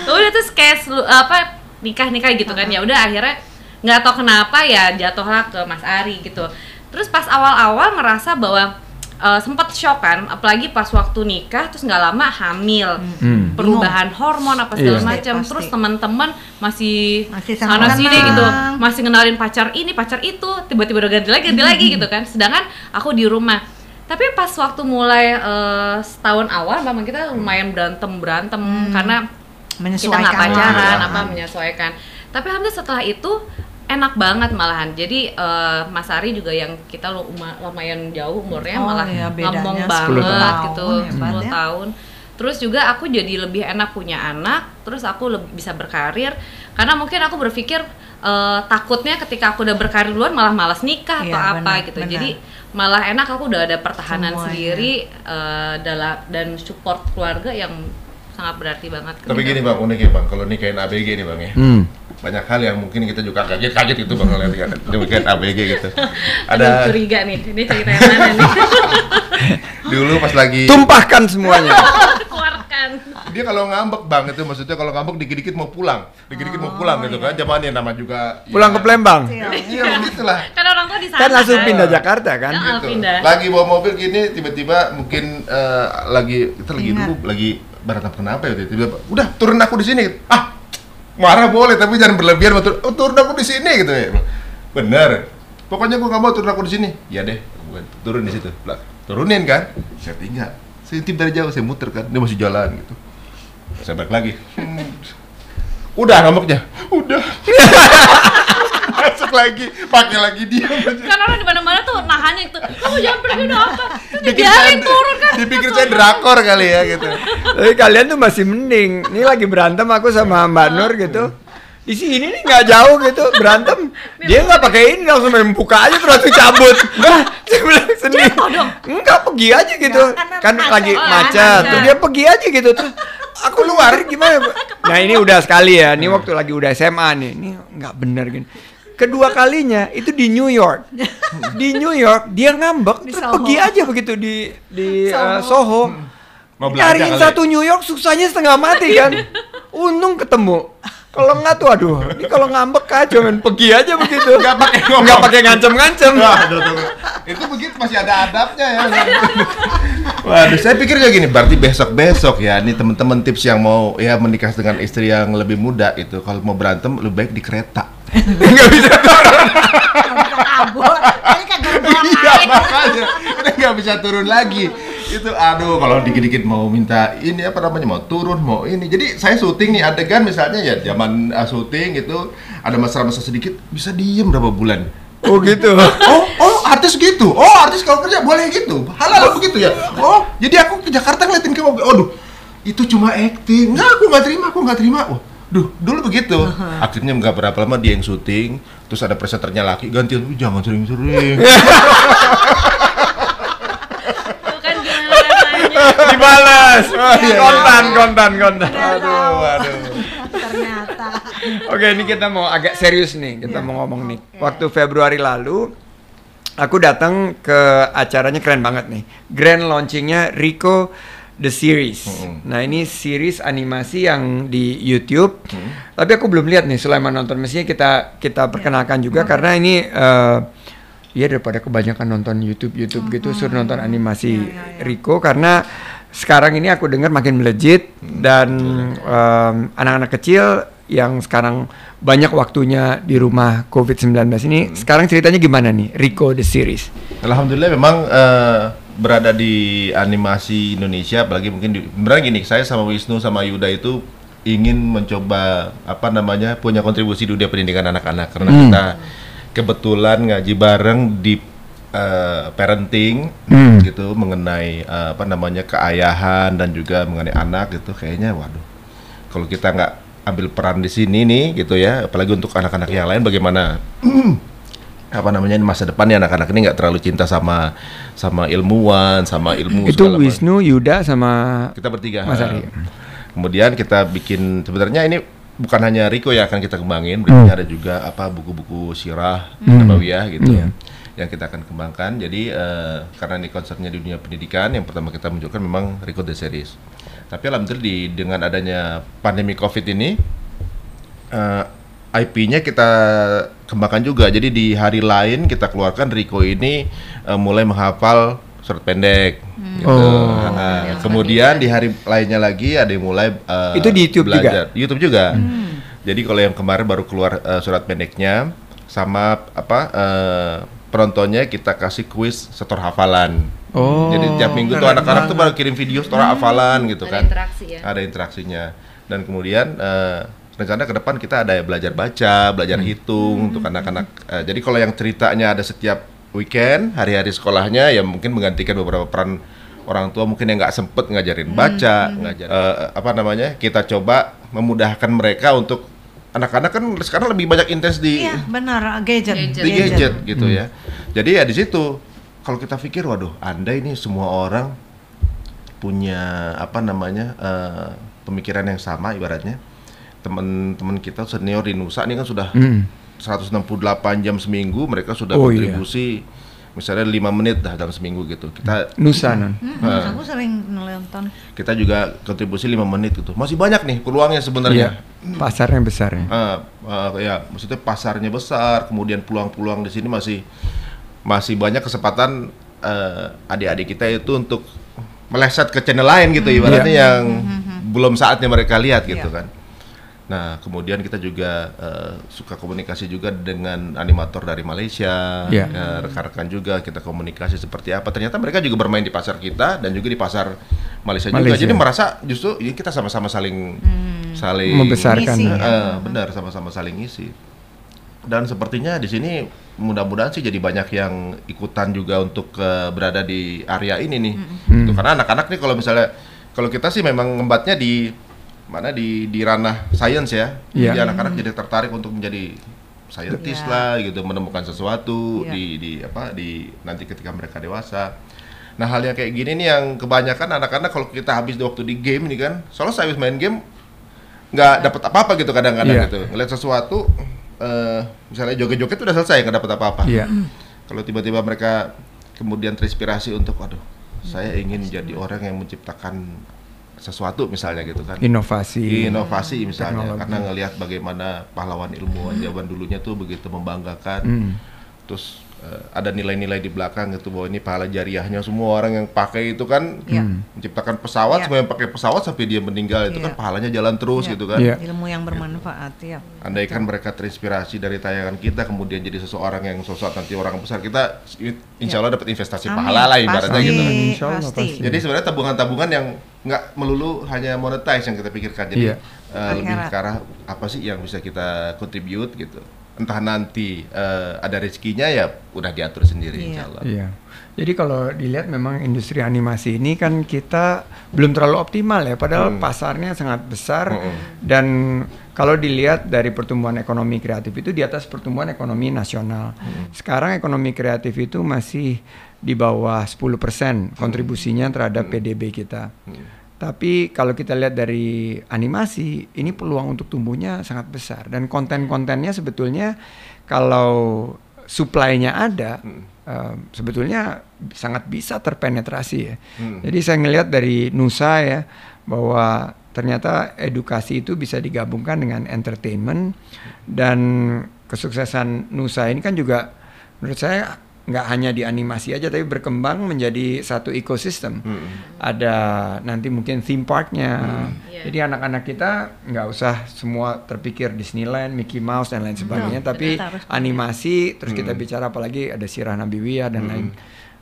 udah terus kayak apa nikah nikah gitu kan ya udah akhirnya nggak tahu kenapa ya jatuhlah ke Mas Ari gitu. Terus pas awal-awal ngerasa bahwa eh, sempat shock kan apalagi pas waktu nikah terus nggak lama hamil. Hmm. perubahan hormon apa segala Iya. macam terus teman-teman masih, Masih sana sini gitu masih ngenalin pacar ini pacar itu tiba-tiba udah ganti lagi ganti lagi gitu kan. Sedangkan aku di rumah. Tapi pas waktu mulai eh, setahun awal memang kita lumayan berantem berantem. Karena kita Menyesuaikan nggak pacaran lah. apa menyesuaikan. Tapi alhamdulillah setelah itu enak banget malahan. Jadi eh, Mas Ari juga yang kita lu- uma- lumayan jauh umurnya Oh, malah bedanya ngomong 10 banget tahun. gitu 10 ya. tahun. Terus juga aku jadi lebih enak punya anak, terus aku lebih bisa berkarir karena mungkin aku berpikir eh, takutnya ketika aku udah berkarir duluan malah malas nikah atau Iya, apa gitu. benar. Jadi malah enak aku udah ada pertahanan Semuanya. sendiri eh, dalam dan support keluarga yang sangat berarti banget. Tapi kita. gini bang, unik ya bang, kalau nikahin ABG nih bang ya. Hmm. Banyak hal yang mungkin kita juga kaget-kaget itu bang kalau lihat nikahin ABG gitu. Aduh, Ada curiga nih, ini cerita yang mana nih? dulu pas lagi Tumpahkan semuanya. Keluarkan. dia kalau ngambek bang itu maksudnya kalau ngambek dikit-dikit mau pulang, dikit-dikit mau pulang gitu kan. Zamannya nama juga ya, Pulang ke Palembang. Iya begitulah. Kan orang tua di sana. Kan langsung kan? pindah Jakarta kan. Nah, Gitu. pindah. Lagi bawa mobil gini tiba-tiba mungkin eh, lagi kita lagi Ingat. dulu lagi berantem kenapa ya tiba-tiba udah turun aku di sini. Ah marah boleh tapi jangan berlebihan turun, oh, turun aku di sini gitu ya. Bener. Pokoknya gua nggak mau turun aku di sini. Ya deh, turun di situ. Lah, turunin kan? Saya tinggal. Saya intip dari jauh, saya muter kan. Dia masih jalan gitu. Saya balik lagi. Hmm. Udah ngambeknya. Udah. Masuk lagi, pakai lagi dia. Kan orang di mana-mana tuh nahannya itu. Kamu jangan pergi udah apa? Terus Dipikir dibiarin saya- turun kan. Dipikir saya drakor kali ya gitu. Tapi kalian tuh masih mending. Ini lagi berantem aku sama Mbak Nur gitu. Di sini nih nggak jauh gitu berantem. Dia nggak pakai ini langsung main buka aja terus cabut. Saya bilang sendiri. Enggak pergi aja gitu. Ya, Kan macet. lagi Oh, macet. Tuh dia pergi aja gitu terus aku luar gimana? Bu? Nah, ini udah sekali ya. Ini waktu lagi udah SMA nih. Ini nggak bener gini. Kedua kalinya itu di New York. Di New York dia ngambek Di terus Soho. pergi aja begitu di di uh, Soho. Soho. Mau belajar Nyariin kali. ya? satu New York susahnya setengah mati kan. Untung ketemu. Kalau nggak tuh aduh, ini kalau ngambek kacau men pergi aja begitu. Nggak pakai ngomong. nggak pakai ngancem-ngancem. Itu begitu masih ada adabnya ya. Waduh, saya pikir juga gini, berarti besok-besok ya, ini teman-teman tips yang mau ya menikah dengan istri yang lebih muda itu, kalau mau berantem lebih baik di kereta. Nggak bisa. kabur ini kan gerbang Iya makanya, kita nggak bisa turun lagi. Itu aduh, kalau dikit-dikit mau minta ini apa namanya mau turun mau ini. Jadi saya syuting nih adegan misalnya ya zaman uh, syuting gitu ada masalah-masalah sedikit bisa diem berapa bulan. Oh gitu. Oh, oh artis gitu. Oh, artis kalau kerja boleh gitu. Halal begitu ya. Oh, jadi aku ke Jakarta ngeliatin kamu. Aduh, itu cuma acting. Enggak, aku nggak terima, aku nggak terima. Oh, duh, dulu begitu. Akhirnya nggak berapa lama dia yang syuting, terus ada presenternya laki gantian. "Ih, Jangan sering-sering. Kan. Dibalas. Oh, iya, iya. kontan, kontan, kontan. aduh, aduh. ternyata Oke, ini kita mau agak serius nih. Kita mau ngomong nih. Waktu Februari lalu, aku datang ke acaranya keren banget nih. Grand launchingnya Rico The Series. Mm-mm. Nah ini series animasi yang di YouTube. Tapi aku belum lihat nih. Sulaiman nonton mestinya kita kita perkenalkan juga karena ini. eh ya daripada kebanyakan nonton YouTube YouTube gitu suruh nonton animasi Rico karena sekarang ini aku dengar makin melejit dan em, anak-anak kecil yang sekarang banyak waktunya di rumah COVID-19 ini sekarang ceritanya gimana nih Rico the series Alhamdulillah memang eh, berada di animasi Indonesia apalagi mungkin di, beneran gini saya sama Wisnu sama Yuda itu ingin mencoba apa namanya punya kontribusi di dunia pendidikan anak-anak karena Hmm. kita kebetulan ngaji bareng di eh, parenting Hmm. gitu mengenai eh, apa namanya keayahan dan juga mengenai anak gitu kayaknya waduh kalau kita nggak ambil peran di sini nih gitu ya apalagi untuk anak-anak yang lain bagaimana apa namanya masa depannya anak-anak ini nggak terlalu cinta sama sama ilmuwan sama ilmu itu. Wisnu Yuda sama kita bertiga Mas Ari. kemudian kita bikin sebenarnya ini bukan hanya Riko yang akan kita kembangin berikutnya ada juga apa buku-buku sirah nabawiyah gitu Iya. yang kita akan kembangkan jadi eh, karena ini konsernya di dunia pendidikan yang pertama kita munculkan memang Riko the Series tapi alhamdulillah di dengan adanya pandemi covid ini eh, IP-nya kita kembangkan juga. Jadi di hari lain kita keluarkan Riko ini eh, mulai menghafal surat pendek. Gitu. Oh. Nah, kemudian di hari lainnya lagi ada yang mulai eh, Itu di YouTube juga? belajar. YouTube juga. Jadi kalau yang kemarin baru keluar eh, surat pendeknya sama apa eh, penontonnya kita kasih kuis setor hafalan. Oh. Jadi tiap minggu tuh anak-anak tuh pada kirim video story hafalan gitu Ada kan. interaksi ya. Ada interaksinya. Dan kemudian eh, rencana ke depan kita ada belajar baca, belajar Hmm. hitung untuk anak-anak. Eh, jadi kalau yang ceritanya ada setiap weekend, hari-hari sekolahnya ya mungkin menggantikan beberapa peran orang tua mungkin yang nggak sempet ngajarin baca, ngajar eh, apa namanya? Kita coba memudahkan mereka untuk anak-anak kan sekarang lebih banyak intens di Iya, benar gadget. Gadget. di gadget gitu ya. Jadi ya di situ kalau kita pikir waduh, Anda ini semua orang punya apa namanya eh, pemikiran yang sama ibaratnya. Teman-teman kita senior di Nusa ini kan sudah Hmm. 168 jam seminggu mereka sudah Oh, iya. kontribusi misalnya lima menit dah dalam seminggu gitu. Kita Nusa. Mm-mm, Eh. Aku sering nonton. kita juga kontribusi lima menit gitu. Masih banyak nih peluangnya Iya. sebenarnya. Pasarnya besar ya. Ah, ah, ya, maksudnya pasarnya besar, kemudian peluang-peluang di sini masih masih banyak kesempatan eh, adik-adik kita itu untuk meleset ke channel lain gitu, ibaratnya Iya. yang belum saatnya mereka lihat gitu Iya. kan. Nah, kemudian kita juga eh, suka komunikasi juga dengan animator dari Malaysia, Iya. eh, rekan-rekan juga kita komunikasi seperti apa. Ternyata mereka juga bermain di pasar kita dan juga di pasar Malaysia, juga. Malaysia. Jadi merasa justru ini kita sama-sama saling saling Membesarkan. Ngisi, Eh, ya. eh, benar sama-sama saling ngisi. Dan sepertinya di sini mudah-mudahan sih jadi banyak yang ikutan juga untuk eh, berada di area ini nih. Gitu. Karena anak-anak nih kalau misalnya kalau kita sih memang ngembatnya di mana di di ranah sains ya. Iya. Jadi anak-anak jadi tertarik untuk menjadi scientist Iya. lah gitu, menemukan sesuatu Iya. di di apa di nanti ketika mereka dewasa. Nah, hal yang kayak gini nih yang kebanyakan anak-anak kalau kita habis waktu di game nih kan, soalnya saya habis main game nggak dapat apa-apa gitu kadang-kadang Iya. gitu. Ngeliat sesuatu eh misalnya joget-joget udah selesai nggak dapat apa-apa. Iya. Kalau tiba-tiba mereka kemudian terinspirasi untuk waduh, saya ingin jadi orang yang menciptakan sesuatu misalnya gitu kan. Inovasi. Inovasi misalnya Teknologi. karena ngelihat bagaimana pahlawan ilmuwan zaman dulunya tuh begitu membanggakan. Hmm. Terus eh, ada nilai-nilai di belakang gitu bahwa ini pahala jariahnya semua orang yang pakai itu kan Iya. menciptakan pesawat, Iya. semua yang pakai pesawat sampai dia meninggal itu Iya. kan pahalanya jalan terus Iya. gitu kan. Iya. Ilmu yang bermanfaat ya. Andaikan mereka terinspirasi dari tayangan kita kemudian jadi seseorang yang sosok nanti orang besar kita insya Allah dapat investasi Amin. pahala lah ibaratnya Pasti, gitu. Pasti. pasti. Jadi sebenarnya tabungan-tabungan yang nggak melulu hanya monetize yang kita pikirkan. Iya. Jadi eh, lebih Akhirat. ke arah apa sih yang bisa kita contribute gitu. Entah nanti eh, ada rezekinya ya udah diatur sendiri Iya. insya Allah. Jadi kalau dilihat memang industri animasi ini kan kita belum terlalu optimal ya, padahal Hmm. pasarnya sangat besar Mm-mm. dan kalau dilihat dari pertumbuhan ekonomi kreatif itu di atas pertumbuhan ekonomi nasional. Sekarang ekonomi kreatif itu masih di bawah 10% kontribusinya terhadap PDB kita. Tapi kalau kita lihat dari animasi, ini peluang untuk tumbuhnya sangat besar dan konten-kontennya sebetulnya kalau supply-nya ada, sebetulnya sangat bisa terpenetrasi ya. Hmm. Jadi saya ngelihat dari Nusa ya bahwa ternyata edukasi itu bisa digabungkan dengan entertainment dan kesuksesan Nusa ini kan juga menurut saya nggak hanya di animasi aja tapi berkembang menjadi satu ekosistem. Hmm. Ada nanti mungkin theme parknya. Iya. Jadi anak-anak kita nggak usah semua terpikir Disneyland, Mickey Mouse dan lain sebagainya, tapi kita harus punya. animasi terus kita bicara apalagi ada Sirah Nabawiyah dan lain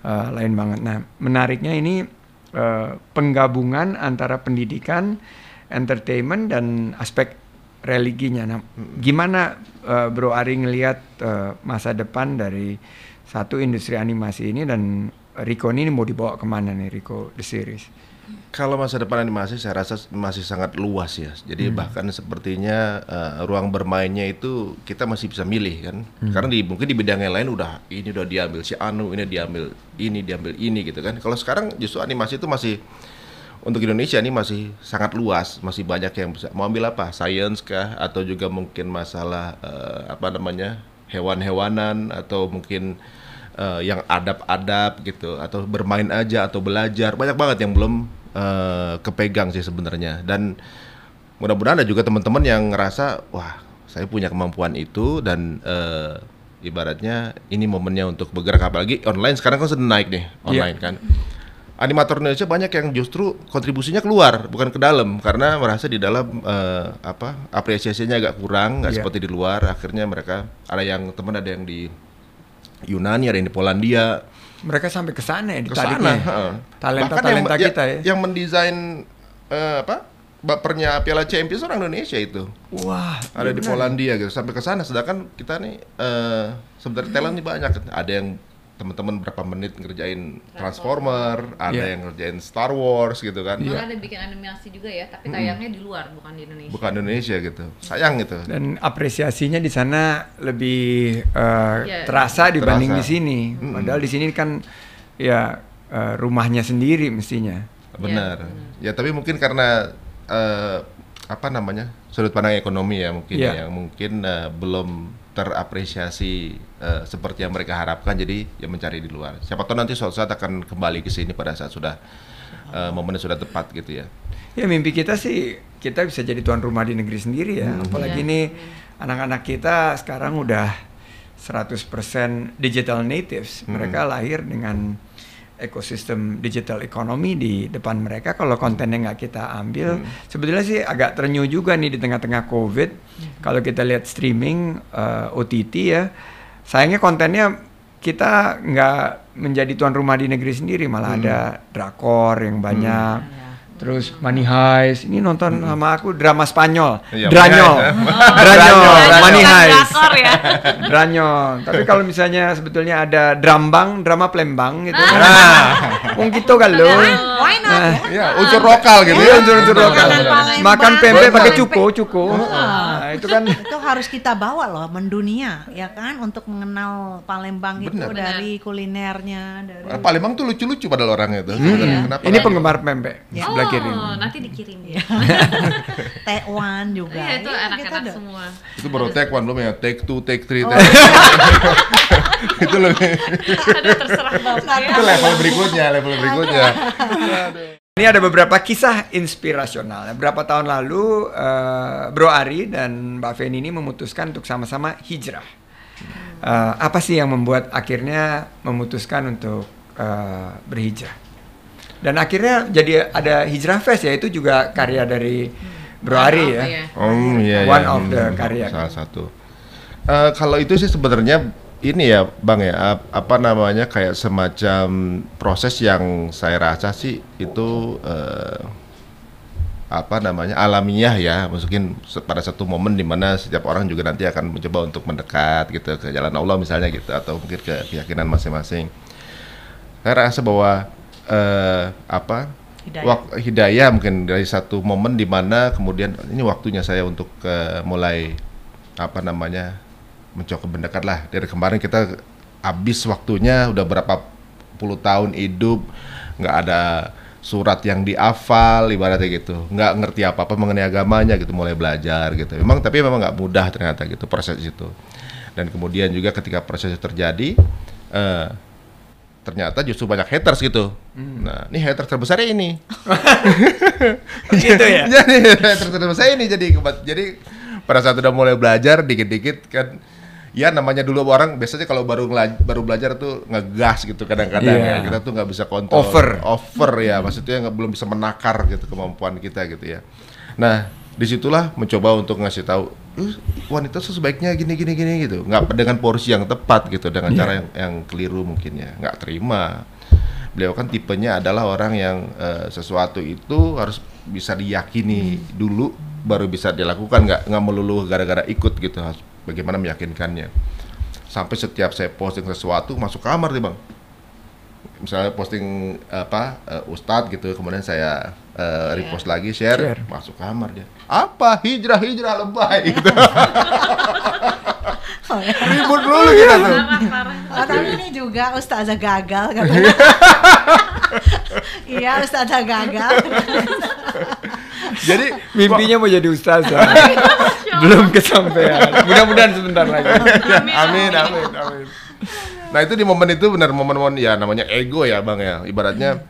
eh, lain banget. Nah, menariknya ini eh, penggabungan antara pendidikan, entertainment dan aspek religinya. Nah, gimana eh, Bro Ari ngelihat eh, masa depan dari satu industri animasi ini dan Rico ini mau dibawa ke mana nih Rico the series? Kalau masa depan animasi saya rasa masih sangat luas ya. Jadi bahkan sepertinya eh, ruang bermainnya itu kita masih bisa milih kan. Karena di mungkin di bidang yang lain udah ini udah diambil si Anu, ini diambil ini diambil ini gitu kan. Kalau sekarang justru animasi itu masih untuk Indonesia ini masih sangat luas, masih banyak yang bisa mau ambil apa? Science kah atau juga mungkin masalah eh, apa namanya? hewan-hewanan atau mungkin eh, yang adab-adab gitu atau bermain aja atau belajar. Banyak banget yang belum eh, kepegang sih sebenarnya. Dan mudah-mudahan ada juga teman-teman yang ngerasa wah saya punya kemampuan itu dan eh, ibaratnya ini momennya untuk bergerak. Apalagi online sekarang kan sedang naik nih online kan. Animator Indonesia banyak yang justru kontribusinya keluar bukan ke dalam. Karena merasa di dalam eh, apa apresiasinya agak kurang nggak Iya. seperti di luar. Akhirnya mereka ada yang teman ada yang di Yunani ada yang di Polandia Mereka sampai ke sana ya ditariknya. sana. heeh. Talenta Bahkan talenta yang, kita ya. Yang mendesain eh, apa? Bapernya Piala Champions orang Indonesia itu. Wah, Ada di. Polandia gitu sampai ke sana sedangkan kita nih eh sebenarnya talent nih banyak. Ada yang teman-teman berapa menit ngerjain Transformer, ada Iya. yang ngerjain Star Wars gitu kan. Malah ada bikin animasi juga ya, tapi tayangnya di luar bukan di Indonesia. Bukan Indonesia gitu. Sayang gitu. Dan apresiasinya di sana lebih eh, Iya. terasa dibanding Terasa. di sini. Mm-mm. Padahal di sini kan ya eh, rumahnya sendiri mestinya. Benar. benar. Ya tapi mungkin karena eh, apa namanya sudut pandang ekonomi ya mungkin Iya. ya mungkin eh, belum terapresiasi eh, seperti yang mereka harapkan jadi ya mencari di luar. Siapa tahu nanti suatu saat akan kembali ke sini pada saat sudah eh, momennya sudah tepat gitu ya. Ya mimpi kita sih kita bisa jadi tuan rumah di negeri sendiri ya. Hmm. Apalagi Iya. nih anak-anak kita sekarang udah 100% digital natives. Hmm. Mereka lahir dengan ekosistem digital ekonomi di depan mereka. Kalau kontennya nggak kita ambil, sebetulnya sih agak terenyuh juga nih di tengah-tengah COVID. Kalau kita lihat streaming eh, OTT ya, sayangnya kontennya kita nggak menjadi tuan rumah di negeri sendiri, malah ada drakor yang banyak. Terus Money Heist, ini nonton sama aku drama Spanyol, Iya, Dranyol, Heist. Dranyol. Money Heist. ya. Dranyol. Tapi kalau misalnya sebetulnya ada drambang, drama Plembang gitu. Ah. Nah, mung gitu kan lo. Why not ya? Ya, unsur lokal gitu Iya, ya. unsur-unsur lokal. Palembang. Makan pempek pakai cuko, cuko. Nah, itu kan itu harus kita bawa loh mendunia ya kan untuk mengenal Palembang itu dari kulinernya dari Nah, Palembang tuh lucu-lucu padahal orangnya tuh. Hmm. sebenarnya. Kenapa? ini penggemar pempek Ya. sebelah Oh, nanti dikirim ya. Taiwan juga Iya, itu Iya, anak-anak ada. semua. Itu baru take one belum ya, take two, take three, Oh. take itu lebih Aduh, terserah bapak ya. itu level berikutnya, level berikutnya. Ini ada beberapa kisah inspirasional. Beberapa tahun lalu, eh, Bro Ari dan Mbak Feni ini memutuskan untuk sama-sama hijrah. Eh, apa sih yang membuat akhirnya memutuskan untuk eh, berhijrah? Dan akhirnya jadi ada Hijrah Fest ya, itu juga karya dari Bro Ari Oh, ya. iya. Oh iya, One iya. of the Hmm, karya. Salah satu. Eh, kalau itu sih sebenarnya ini ya, Bang ya, ap- apa namanya kayak semacam proses yang saya rasa sih itu eh, apa namanya alamiah ya, mungkin pada satu momen di mana setiap orang juga nanti akan mencoba untuk mendekat gitu ke jalan Allah misalnya gitu atau mungkin ke keyakinan masing-masing. Saya rasa bahwa eh, apa Hidayah. wak- hidayah mungkin dari satu momen di mana kemudian ini waktunya saya untuk eh, mulai apa namanya mencoba mendekat lah. Dari kemarin kita habis waktunya udah berapa puluh tahun hidup nggak ada surat yang dihafal ibaratnya gitu. Nggak ngerti apa apa mengenai agamanya gitu mulai belajar gitu. Memang tapi memang nggak mudah ternyata gitu proses itu. Dan kemudian juga ketika proses itu terjadi eh, ternyata justru banyak haters gitu nah ini haters terbesarnya ini Gitu ya? jadi terus saya ini jadi jadi pada saat udah mulai belajar dikit-dikit kan ya namanya dulu orang biasanya kalau baru baru belajar tuh ngegas gitu kadang-kadang Iya. ya kita tuh nggak bisa kontrol Over. over ya maksudnya nggak belum bisa menakar gitu kemampuan kita gitu ya nah di situlah mencoba untuk ngasih tahu "Eh, wanita tuh sebaiknya gini gini gini gitu. Nggak dengan porsi yang tepat gitu dengan Iya. cara yang, yang keliru mungkin ya. Nggak terima. Beliau kan tipenya adalah orang yang eh, sesuatu itu harus bisa diyakini dulu baru bisa dilakukan. Nggak nggak melulu gara-gara ikut gitu harus bagaimana meyakinkannya. Sampai setiap saya posting sesuatu masuk kamar nih bang. Misalnya posting apa eh, ustadz gitu kemudian saya eh, repost lagi share, Share. masuk kamar dia apa hijrah hijrah lebay gitu ribut dulu kita tuh parah. Oh, tapi ini juga ustazah gagal katanya. iya ustazah gagal. jadi Mimpinya mau jadi ustazah. Belum kesampaian. Mudah-mudahan sebentar lagi. amin, amin, amin. Nah itu di momen itu benar momen-momen ya namanya ego ya bang ya. Ibaratnya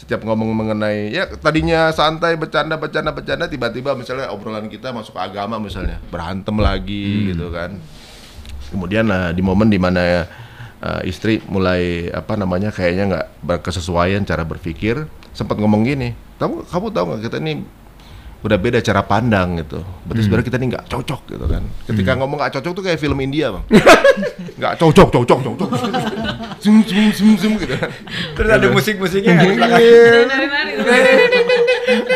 setiap ngomong mengenai ya tadinya santai bercanda bercanda bercanda tiba-tiba misalnya obrolan kita masuk ke agama misalnya berantem lagi gitu kan. Kemudian nah, di momen di mana ya eh, istri mulai apa namanya kayaknya nggak berkesesuaian cara berpikir sempat ngomong gini kamu kamu tahu nggak kita ini udah beda cara pandang gitu. Berarti sebenarnya kita ini nggak cocok gitu kan. Ketika ngomong nggak cocok tuh kayak film India bang. Nggak cocok cocok cocok. Zoom zoom zoom zoom gitu. Terus ada musik-musiknya? Nari-nari.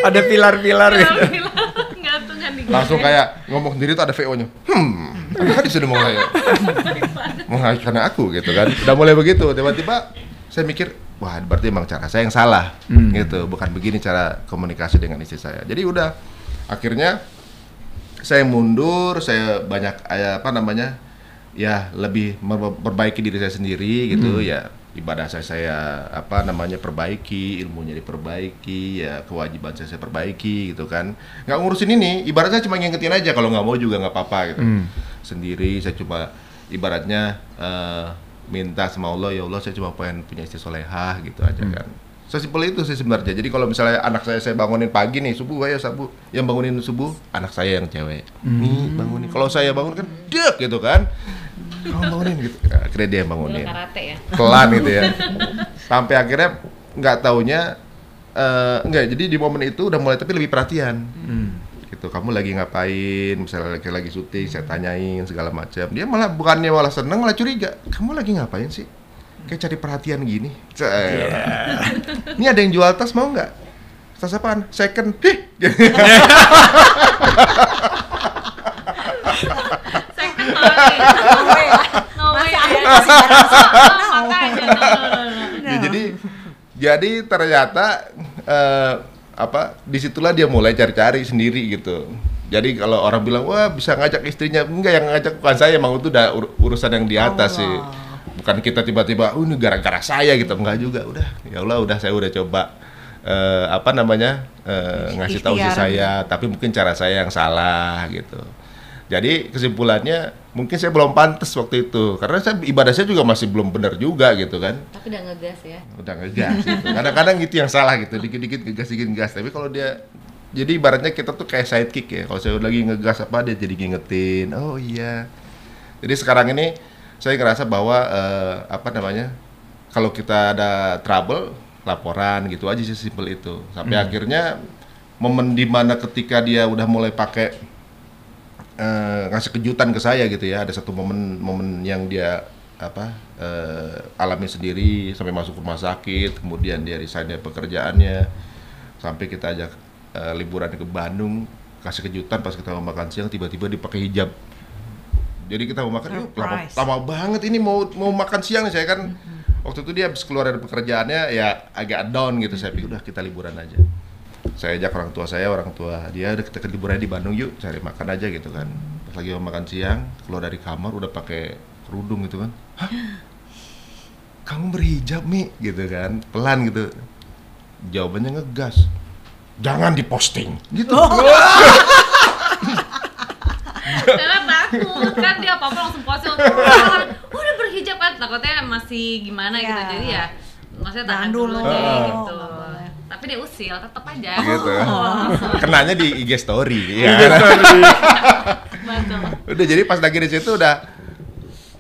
Ada pilar-pilar gitu. Langsung kayak ngomong sendiri tuh ada VO nya hmm. Tadi sudah mulai mengalihkan aku gitu kan. Udah mulai begitu. Tiba-tiba saya mikir wah berarti emang cara saya yang salah Hmm. gitu. Bukan begini cara komunikasi dengan istri saya. Jadi udah akhirnya saya mundur saya banyak eh, apa namanya ya lebih memperbaiki diri saya sendiri gitu. Ya ibadah saya saya apa namanya perbaiki ilmunya diperbaiki ya kewajiban saya saya perbaiki gitu kan. Nggak ngurusin ini ibaratnya cuma ngingetin aja kalau nggak mau juga nggak apa-apa gitu. Hmm. sendiri saya cuma ibaratnya eh, minta sama Allah ya Allah saya cuma pengen punya istri solehah gitu aja kan. Sesimpel itu sih sebenarnya. Jadi kalau misalnya anak saya saya bangunin pagi nih subuh ayo sabu yang bangunin subuh anak saya yang cewek. Nih bangunin. Kalau saya bangun kan dek gitu kan. Kamu bangunin gitu. Akhirnya dia yang bangunin. Karate ya. pelan gitu ya. Sampai akhirnya nggak taunya eh enggak jadi di momen itu udah mulai tapi lebih perhatian. Hmm. Gitu kamu lagi ngapain misalnya lagi lagi syuting saya tanyain segala macam dia malah bukannya malah seneng malah curiga kamu lagi ngapain sih kayak cari perhatian gini Cek. ini ada yang jual tas mau nggak tas apaan second Hih. Second no way. No way. No way. Masa aku kasih barang Makanya. no, no, no, no. Ya, jadi jadi ternyata eh, apa di situlah dia mulai cari-cari sendiri gitu. Jadi kalau orang bilang wah bisa ngajak istrinya. Enggak yang ngajak bukan saya emang itu udah ur- urusan yang di atas sih. Allah. bukan kita tiba-tiba oh ini gara-gara saya gitu. Enggak juga udah. Ya Allah udah saya udah coba eh, apa namanya eh, ngasih tahu si Ikhtiar. saya tapi mungkin cara saya yang salah gitu. Jadi kesimpulannya mungkin saya belum pantas waktu itu. Karena saya ibadah saya juga masih belum benar juga gitu kan. Tapi udah ngegas ya. udah ngegas gitu. kadang-kadang gitu yang salah gitu. Dikit-dikit ngegas dikit ngegas. Tapi kalau dia jadi ibaratnya kita tuh kayak sidekick ya. Kalau saya lagi ngegas apa dia jadi ngingetin. Oh iya. Jadi sekarang ini saya ngerasa bahwa eh, apa namanya kalau kita ada trouble laporan gitu aja sih simple itu. Sampai akhirnya momen di mana ketika dia udah mulai pakai eh, ngasih kejutan ke saya gitu ya. Ada satu momen momen yang dia apa eh, alami sendiri sampai masuk rumah sakit kemudian dia resign dari pekerjaannya. Sampai kita ajak eh, liburan ke Bandung kasih kejutan pas kita mau makan siang tiba-tiba dipakai hijab. Jadi kita mau makan yuk lama, lama banget ini mau mau makan siang nih saya kan. Waktu itu dia habis keluar dari pekerjaannya ya agak down gitu. Saya pikir udah kita liburan aja saya ajak orang tua saya orang tua dia udah kita ke liburan di Bandung yuk cari makan aja gitu kan pas lagi mau makan siang keluar dari kamar udah pakai kerudung gitu kan Hah? kamu berhijab mi gitu kan pelan gitu jawabannya ngegas jangan diposting gitu Karena takut kan dia apa-apa langsung posting langsung, "Oh, udah berhijab kan takutnya masih gimana gitu. Iya. Jadi ya maksudnya tahan dulu, dulu. deh Oh. gitu. Tapi dia usil tetap aja. gitu Oh. kenanya di IG story ya Betul. udah jadi pas lagi di situ udah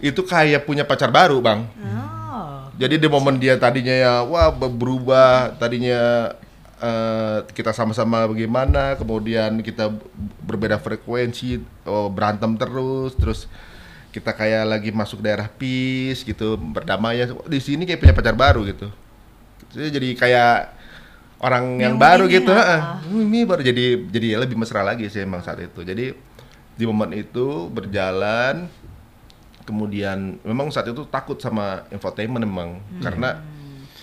itu kayak punya pacar baru bang Oh. Jadi di momen dia tadinya ya wah be- berubah, tadinya eh, kita sama-sama bagaimana, kemudian kita berbeda frekuensi, oh, berantem terus, terus kita kayak lagi masuk daerah peace gitu, berdamai ya. Di sini kayak punya pacar baru gitu. Jadi jadi kayak orang yang Yang baru ini gitu, heeh. ini baru jadi jadi lebih mesra lagi sih emang saat itu. Jadi di momen itu berjalan kemudian memang saat itu takut sama infotainment memang karena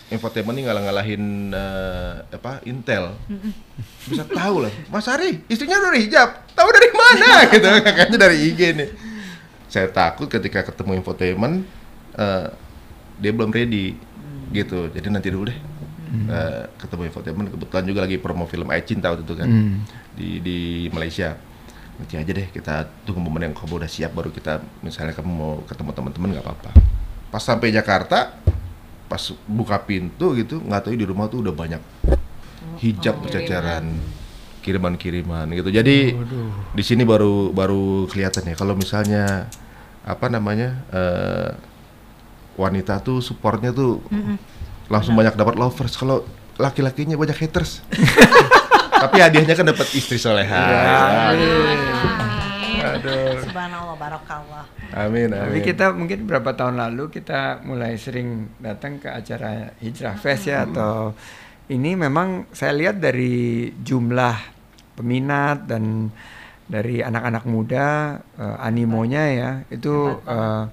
infotainment ini ngalah-ngalahin eh, apa Intel. Bisa tahu lah Mas Ari istrinya udah hijab. Tahu dari mana? Gitu kayaknya dari IG nih. Saya takut ketika ketemu infotainment eh, dia belum ready. Gitu. Jadi nanti dulu deh Eh, ketemu infotainment kebetulan juga lagi promo film Ayah Cinta waktu itu kan Hmm. di di Malaysia. Nanti aja deh kita tunggu momen yang kamu udah siap baru kita misalnya kamu mau ketemu teman-teman nggak apa-apa. Pas sampai Jakarta pas buka pintu gitu nggak tahu di rumah tuh udah banyak hijab Oh, berceceran kiriman-kiriman gitu. Jadi di sini baru baru kelihatan ya kalau misalnya apa namanya eh, wanita tuh supportnya tuh langsung banyak dapat lovers kalau laki-lakinya banyak haters tapi hadiahnya kan dapat istri soleha Iya. Amin. Aduh. Subhanallah barakallah. Amin, Tapi amin. kita mungkin berapa tahun lalu kita mulai sering datang ke acara Hijrah Fest ya atau ini memang saya lihat dari jumlah peminat dan dari anak-anak muda eh, animonya ya itu eh,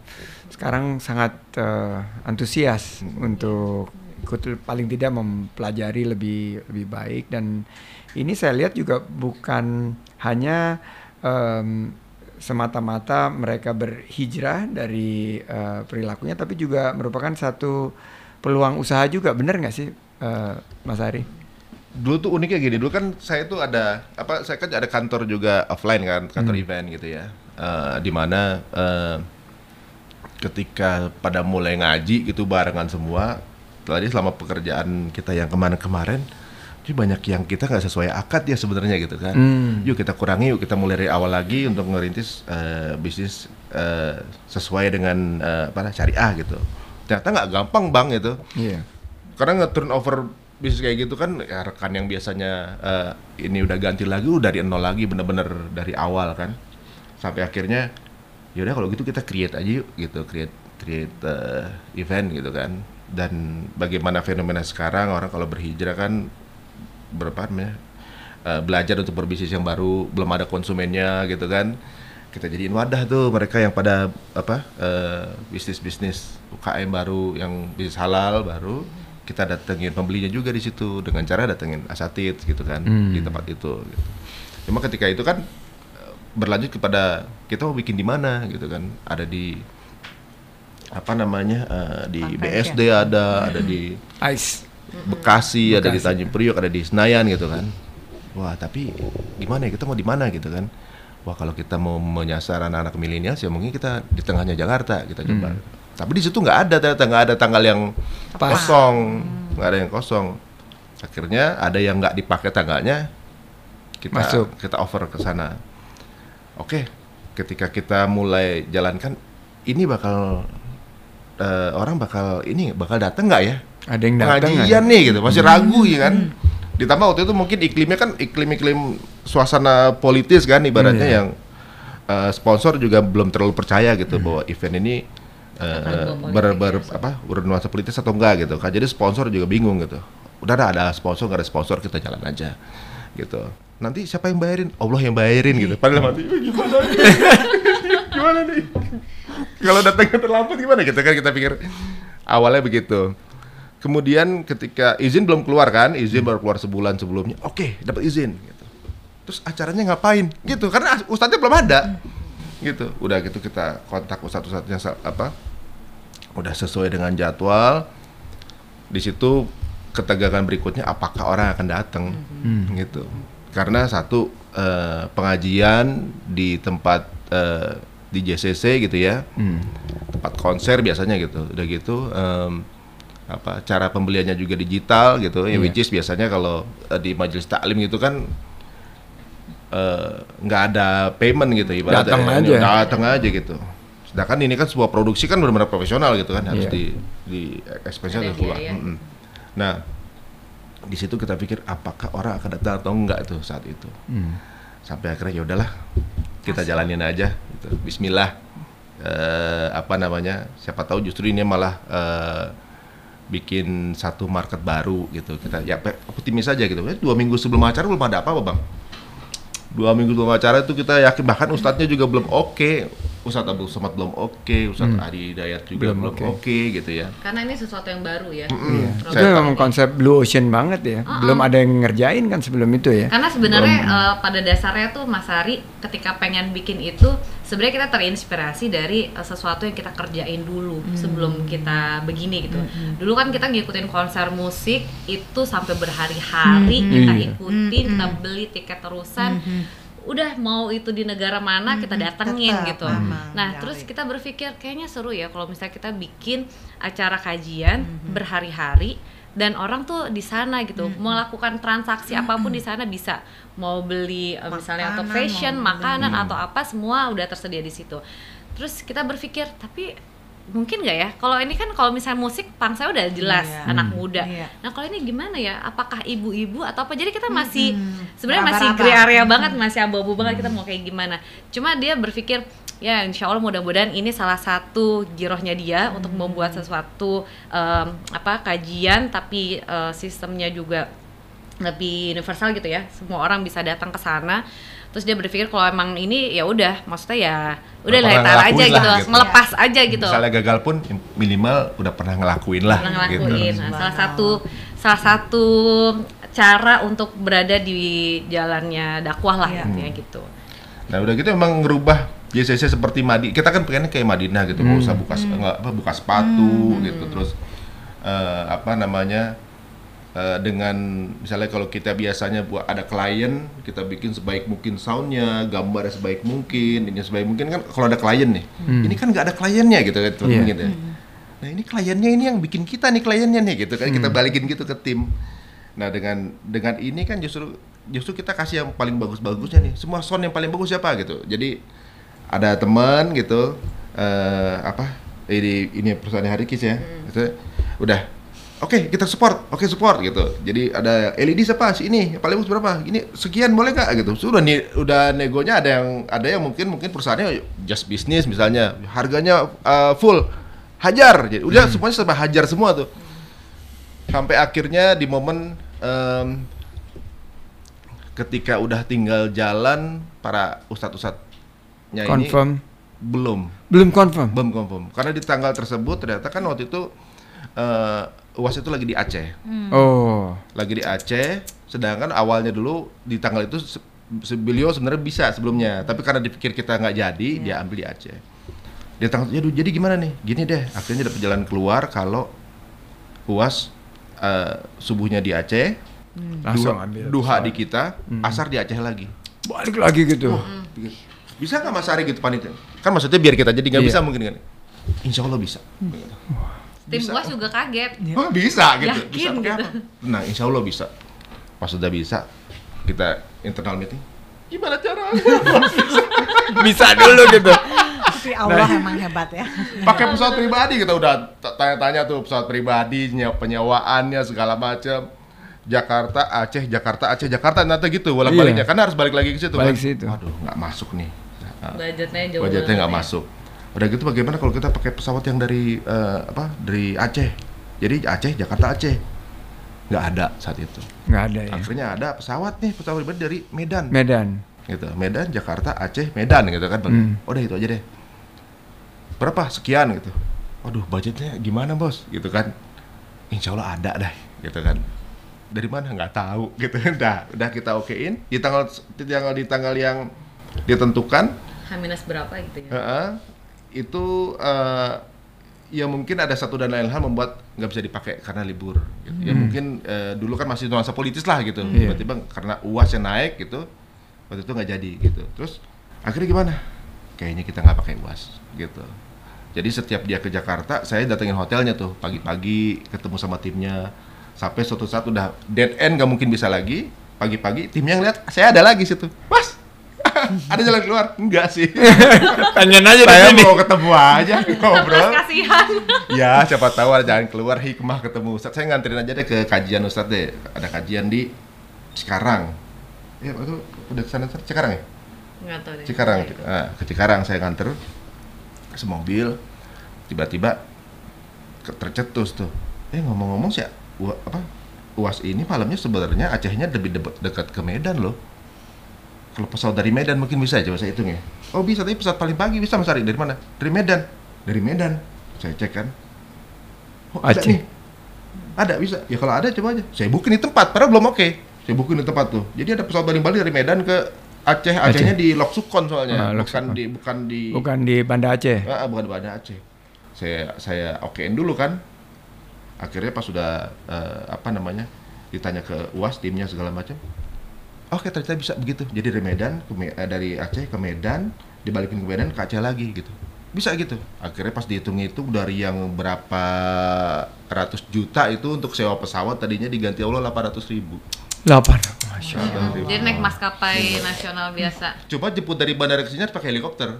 sekarang sangat eh, antusias untuk ikut paling tidak mempelajari lebih lebih baik. Dan ini saya lihat juga bukan hanya em, semata-mata mereka berhijrah dari eh, perilakunya tapi juga merupakan satu peluang usaha juga. Benar nggak sih eh, Mas Ari? dulu tuh uniknya gini dulu kan saya tuh ada apa saya kan ada kantor juga offline kan kantor event gitu ya. Eh, di mana eh, ketika pada mulai ngaji gitu barengan semua tadi selama pekerjaan kita yang kemarin-kemarin jadi banyak yang kita nggak sesuai akad ya sebenarnya gitu kan. Hmm. yuk kita kurangi yuk kita mulai dari awal lagi untuk ngerintis eh, bisnis eh, sesuai dengan eh, apa syariah gitu. Ternyata nggak gampang bang gitu Iya. karena nge-turnover bisnis kayak gitu kan ya rekan yang biasanya eh, ini udah ganti lagi udah dari nol lagi bener-bener dari awal kan. Sampai akhirnya yaudah kalau gitu kita create aja yuk gitu. Create create eh, event gitu kan dan bagaimana fenomena sekarang orang kalau berhijrah kan berapa namanya eh, belajar untuk berbisnis yang baru belum ada konsumennya gitu kan kita jadiin wadah tuh mereka yang pada apa eh, bisnis bisnis UKM baru yang bisnis halal baru kita datengin pembelinya juga di situ dengan cara datengin asatid gitu kan Hmm. di tempat itu gitu. cuma ketika itu kan eh, berlanjut kepada kita mau bikin di mana gitu kan ada di apa namanya eh, di. BSD ada ada di Ice. Bekasi, ada di Bekasi. Tanjung Priok, ada di Senayan gitu kan. Wah, tapi gimana ya kita mau di mana gitu kan? Wah, kalau kita mau menyasar anak-anak milenial ya mungkin kita di tengahnya Jakarta kita coba. Hmm. Tapi di situ nggak ada ternyata nggak ada tanggal yang Pas. kosong, nggak ada yang kosong. Akhirnya ada yang nggak dipakai tanggalnya, kita Masuk. kita over ke sana. Oke, ketika kita mulai jalankan, ini bakal eh, orang bakal ini bakal datang nggak ya? Ada yang datang pengajian nih gitu. Masih ragu ya kan? Ditambah waktu itu mungkin iklimnya kan iklim-iklim suasana politis kan ibaratnya Iya. yang eh, sponsor juga belum terlalu percaya gitu bahwa event ini eh, Akan ber, ya, apa bernuansa politis atau enggak gitu kan. Jadi sponsor juga bingung gitu. Udah ada, ada sponsor nggak ada sponsor kita jalan aja gitu. Nanti siapa yang bayarin? Allah yang bayarin gitu. Padahal mati "Eh, gimana nih? Gimana nih kalau datangnya terlambat gimana gitu kan? Kita pikir awalnya begitu. Kemudian ketika izin belum keluar kan izin baru keluar sebulan sebelumnya oke dapat izin gitu. Terus acaranya ngapain? Gitu karena ustadznya belum ada. Gitu udah gitu kita kontak ustadz ustadznya apa udah sesuai dengan jadwal. Di situ ketegangan berikutnya apakah orang akan datang? Gitu. Karena satu eh, pengajian di tempat eh, di JCC gitu ya Hmm. tempat konser biasanya gitu udah gitu em, apa cara pembeliannya juga digital gitu ya Iya. which is biasanya kalau eh, di majelis taklim gitu kan eh, nggak ada payment gitu ibaratnya Datang ya. aja. datang aja gitu sedangkan ini kan sebuah produksi kan benar-benar profesional gitu kan harus Iya. di di Ada harus keluar. Mm-mm. nah di situ kita pikir apakah orang akan datang atau enggak tuh saat itu Hmm. Sampai akhirnya ya udahlah kita jalanin aja gitu. Bismillah. Eh, apa namanya siapa tahu justru ini malah eh, bikin satu market baru gitu. Kita ya optimis aja gitu. Eh, dua minggu sebelum acara belum ada apa-apa bang. Dua minggu sebelum acara itu kita yakin bahkan ustadznya juga belum oke ustadz Abdul Somad belum oke ustadz Hmm. Adi Hidayat juga Belum belum oke. oke gitu ya Karena ini sesuatu yang baru ya. Mm-mm. Iya. Saya Itu memang konsep blue ocean banget ya. Belum ada yang ngerjain kan sebelum itu ya. Karena sebenarnya eh, pada dasarnya tuh Mas Ari ketika pengen bikin itu sebenarnya kita terinspirasi dari eh, sesuatu yang kita kerjain dulu sebelum kita begini gitu. Dulu kan kita ngikutin konser musik itu sampai berhari-hari kita Iya. ikutin, kita beli tiket terusan. Udah mau itu di negara mana kita datengin tetap gitu. aman, Nah, nyari. terus kita berpikir kayaknya seru ya kalau misalnya kita bikin acara kajian berhari-hari dan orang tuh di sana gitu. Melakukan transaksi apa pun di sana bisa. Mau beli eh, misalnya untuk Makanan, fashion mau beli. makanan atau apa semua udah tersedia di situ. Terus kita berpikir tapi mungkin nggak ya? Kalau ini kan kalau misalnya musik pangsa udah jelas Iya. anak Hmm. muda. Iya. nah kalau ini gimana ya? Apakah ibu-ibu atau apa? Jadi kita masih Hmm. sebenarnya masih gray area banget masih abu-abu banget kita mau kayak gimana. Cuma dia berpikir ya insya Allah mudah-mudahan ini salah satu girohnya dia untuk membuat sesuatu em, apa kajian tapi eh, sistemnya juga lebih universal gitu ya. Semua orang bisa datang ke sana terus dia berpikir kalau emang ini ya udah maksudnya ya udah lah aja gitu, lah gitu. melepas aja gitu Misalnya gagal pun minimal udah pernah ngelakuin lah pernah gitu. ngelakuin Nah, salah satu salah satu cara untuk berada di jalannya dakwah lah Iya. intinya gitu Nah udah gitu emang ngerubah JCC seperti Madi. Kita kan pengennya kayak Madinah gitu, nggak usah buka nggak apa buka sepatu gitu, terus eh, apa namanya eh, dengan misalnya kalau kita biasanya buat ada klien, kita bikin sebaik mungkin soundnya, gambarnya sebaik mungkin, ini sebaik mungkin kan kalau ada klien nih, ini kan nggak ada kliennya gitu kan, Iya. gitu ya. Nah ini kliennya ini yang bikin kita nih kliennya nih gitu kan, kita balikin gitu ke tim. Nah dengan dengan ini kan justru justru kita kasih yang paling bagus-bagusnya nih. Semua sound yang paling bagus siapa gitu. Jadi ada teman gitu eh apa ini ini perusahaan Harikis ya. Gitu, udah Oke, kita support. Oke, support gitu. Jadi ada LED siapa? Si ini paling berapa? Ini sekian boleh nggak gitu. Sudah nih udah negonya ada yang ada yang mungkin mungkin perusahaannya just business misalnya. Harganya eh, full. Hajar. Jadi udah semuanya serba hajar semua tuh sampai akhirnya di momen em, ketika udah tinggal jalan para ustadz-ustadznya ini Confirm. belum Belum confirm. belum confirm karena di tanggal tersebut ternyata kan waktu itu eh, uas itu lagi di Aceh. Oh. lagi di Aceh sedangkan awalnya dulu di tanggal itu se- beliau sebenarnya bisa sebelumnya tapi karena dipikir kita nggak jadi dia ambil di Aceh. Dia tanggal jadi, jadi gimana nih? Gini deh akhirnya dapat jalan keluar kalau uas eh, subuhnya di Aceh Langsung duha, ambil. duha di kita asar di Aceh lagi. Balik lagi gitu. bisa nggak Mas Ari gitu panitia kan maksudnya biar kita jadi nggak Iya. bisa mungkin kan? Insya Allah bisa tim Bisa. gua juga kaget Oh, bisa gitu Yakin bisa pakai gitu. apa nah Insya Allah bisa pas sudah bisa kita internal meeting gimana caranya Bisa dulu gitu. Tapi Allah emang hebat ya. pakai pesawat pribadi kita udah tanya-tanya tuh pesawat pribadi nye- penyewaannya segala macam Jakarta Aceh Jakarta Aceh Jakarta nanti gitu bolak baliknya Iya. karena harus balik lagi ke situ Balik kan situ. waduh nggak masuk nih Nah, budgetnya jauh budgetnya nggak ya. masuk udah gitu bagaimana kalau kita pakai pesawat yang dari eh, apa dari Aceh? Jadi Aceh Jakarta Aceh. Nggak ada saat itu. Nggak ada ya. akhirnya ada pesawat nih pesawat pribadi dari Medan. Medan. gitu. Medan Jakarta Aceh Medan gitu kan. Hmm. udah itu aja deh. Berapa? Sekian gitu. Waduh budgetnya gimana bos? Gitu kan. Insya Allah ada dah gitu kan. Dari mana? Nggak tahu gitu. Udah udah kita okein. Di tanggal di tanggal di tanggal yang ditentukan. H minus berapa gitu ya? Heeh. Itu eh, ya mungkin ada satu dan lain hal membuat nggak bisa dipakai karena libur. Gitu. Ya mungkin eh, dulu kan masih nuansa politis lah gitu. Iya. Tiba-tiba karena uas yang naik gitu, waktu itu nggak jadi gitu. Terus akhirnya gimana? Kayaknya kita nggak pakai uas gitu. Jadi setiap dia ke Jakarta, saya datengin hotelnya tuh pagi-pagi ketemu sama timnya. Sampai suatu saat udah dead end nggak mungkin bisa lagi. Pagi-pagi timnya ngeliat saya ada lagi situ. Mas, ada jalan keluar? Enggak sih. Pengen aja di saya sini. mau ketemu aja ngobrol. kasihan ya, siapa tahu ada jalan keluar hikmah ketemu Ustadz. Saya nganterin aja deh ke kajian Ustadz deh. Ada kajian di Cikarang. Ya, itu udah ke sana Cikarang ya? nggak tahu deh Cikarang. Nah, ke Cikarang saya nganter semobil tiba-tiba tercetus tuh. Eh ngomong-ngomong sih apa? UAS ini malamnya sebenarnya Acehnya lebih dekat ke Medan loh. Kalau pesawat dari Medan mungkin bisa coba saya hitung ya. Oh bisa, tapi pesawat paling pagi bisa Mas Ari dari mana? Dari Medan. Dari Medan. Saya cek kan. Oh, ada Aceh. nih. Ada bisa. Ya kalau ada coba aja. Saya booking di tempat, padahal belum oke. Saya booking di tempat tuh. Jadi ada pesawat baling-baling dari Medan ke Aceh. Acehnya di Loksukon soalnya, Ah, bukan Loksukon. di bukan di Bukan di Banda Aceh. Ah, bukan di Banda Aceh. Saya saya okein dulu kan. Akhirnya pas sudah eh, apa namanya? ditanya ke UAS timnya segala macam. Oke, ternyata bisa begitu. Jadi dari Medan ke eh, dari Aceh ke Medan, dibalikin ke Medan ke Aceh lagi gitu. Bisa gitu. Akhirnya pas dihitung itu dari yang berapa ratus juta itu untuk sewa pesawat tadinya diganti Allah 800 ribu. 8. Masya Allah. jadi naik maskapai nasional biasa Coba jemput dari bandara ke sini harus pakai helikopter.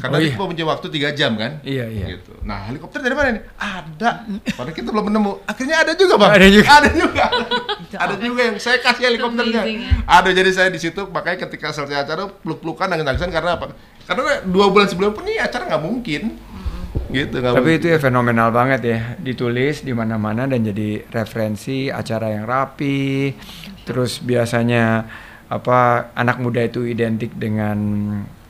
Karena Oh, iya. cuma punya waktu 3 jam kan? Iya, iya. Gitu. Nah, helikopter dari mana nih? Ada. Padahal kita belum menemu. Akhirnya ada juga, Bang. Ada juga. Ada juga. ada juga yang saya kasih helikopternya. ya. Ada jadi saya di situ makanya ketika selesai acara peluk-pelukan nangis-nangisan karena apa? Karena dua bulan sebelum pun ini acara nggak mungkin. Gitu Tapi mungkin. itu ya fenomenal banget ya, ditulis di mana-mana dan jadi referensi acara yang rapi. Terus biasanya apa anak muda itu identik dengan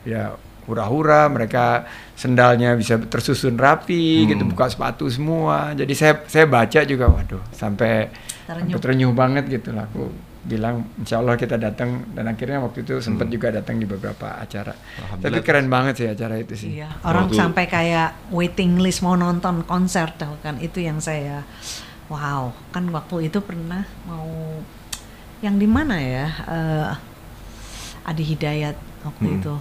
ya hura-hura, mereka sendalnya bisa tersusun rapi, Hmm. gitu buka sepatu semua. Jadi saya saya baca juga, waduh, sampai Terenyuh. sampai terenyuh banget gitu lah. Aku bilang insya Allah kita datang dan akhirnya waktu itu sempat juga datang di beberapa acara. Tapi keren banget sih acara itu sih. Iya, orang Waktu- sampai kayak waiting list mau nonton konser tahu kan itu yang saya wow kan waktu itu pernah mau yang di mana ya eh, Adi Hidayat waktu Hmm. itu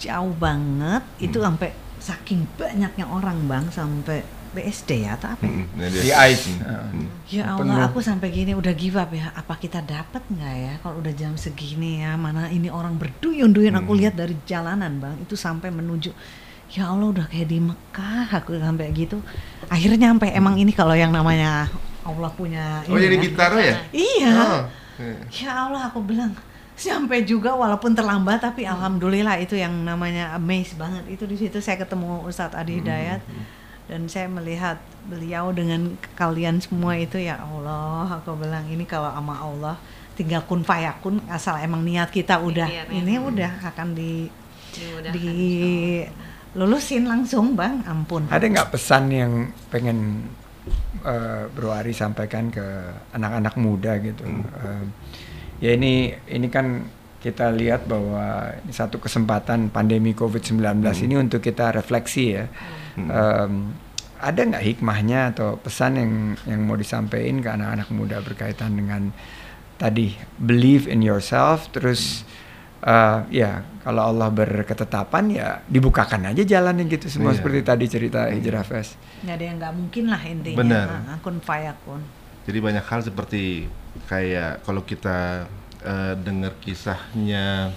jauh banget itu sampai saking banyaknya orang bang sampai BSD ya atau apa ya? Mm, nah dia- Di ICE. Mm. Ya Penuh. Allah, aku sampai gini udah give up ya. Apa kita dapat nggak ya? Kalau udah jam segini ya, mana ini orang berduyun-duyun. Aku Hmm. lihat dari jalanan bang, itu sampai menuju. Ya Allah, udah kayak di Mekah. Aku sampai gitu. Akhirnya sampai emang ini kalau yang namanya Allah punya. Oh ini jadi ya. Bintaro ya? Iya. Oh. Ya Allah, aku bilang sampai juga walaupun terlambat tapi alhamdulillah itu yang namanya amaze banget. Itu di situ saya ketemu Ustadz Adi Hidayat dan saya melihat beliau dengan kalian semua itu ya Allah aku bilang ini kalau sama Allah tinggal kun fayakun asal emang niat kita udah Ikhtiarnya. ini udah akan di Dimudahkan, di lulusin langsung bang. Ampun. Ada nggak pesan yang pengen eh, Bro Ari sampaikan ke anak-anak muda gitu? Eh, ya ini ini kan kita lihat bahwa ini satu kesempatan pandemi COVID-19 ini untuk kita refleksi ya. Em, ada nggak hikmahnya atau pesan yang yang mau disampaikan ke anak-anak muda berkaitan dengan tadi believe in yourself terus eh, ya kalau Allah berketetapan ya dibukakan aja jalannya gitu semua Iya. seperti tadi cerita Hijrah Fest. nggak ada yang nggak mungkin lah intinya Benar. Ah, kun fayakun Jadi banyak hal seperti kayak kalau kita eh, dengar kisahnya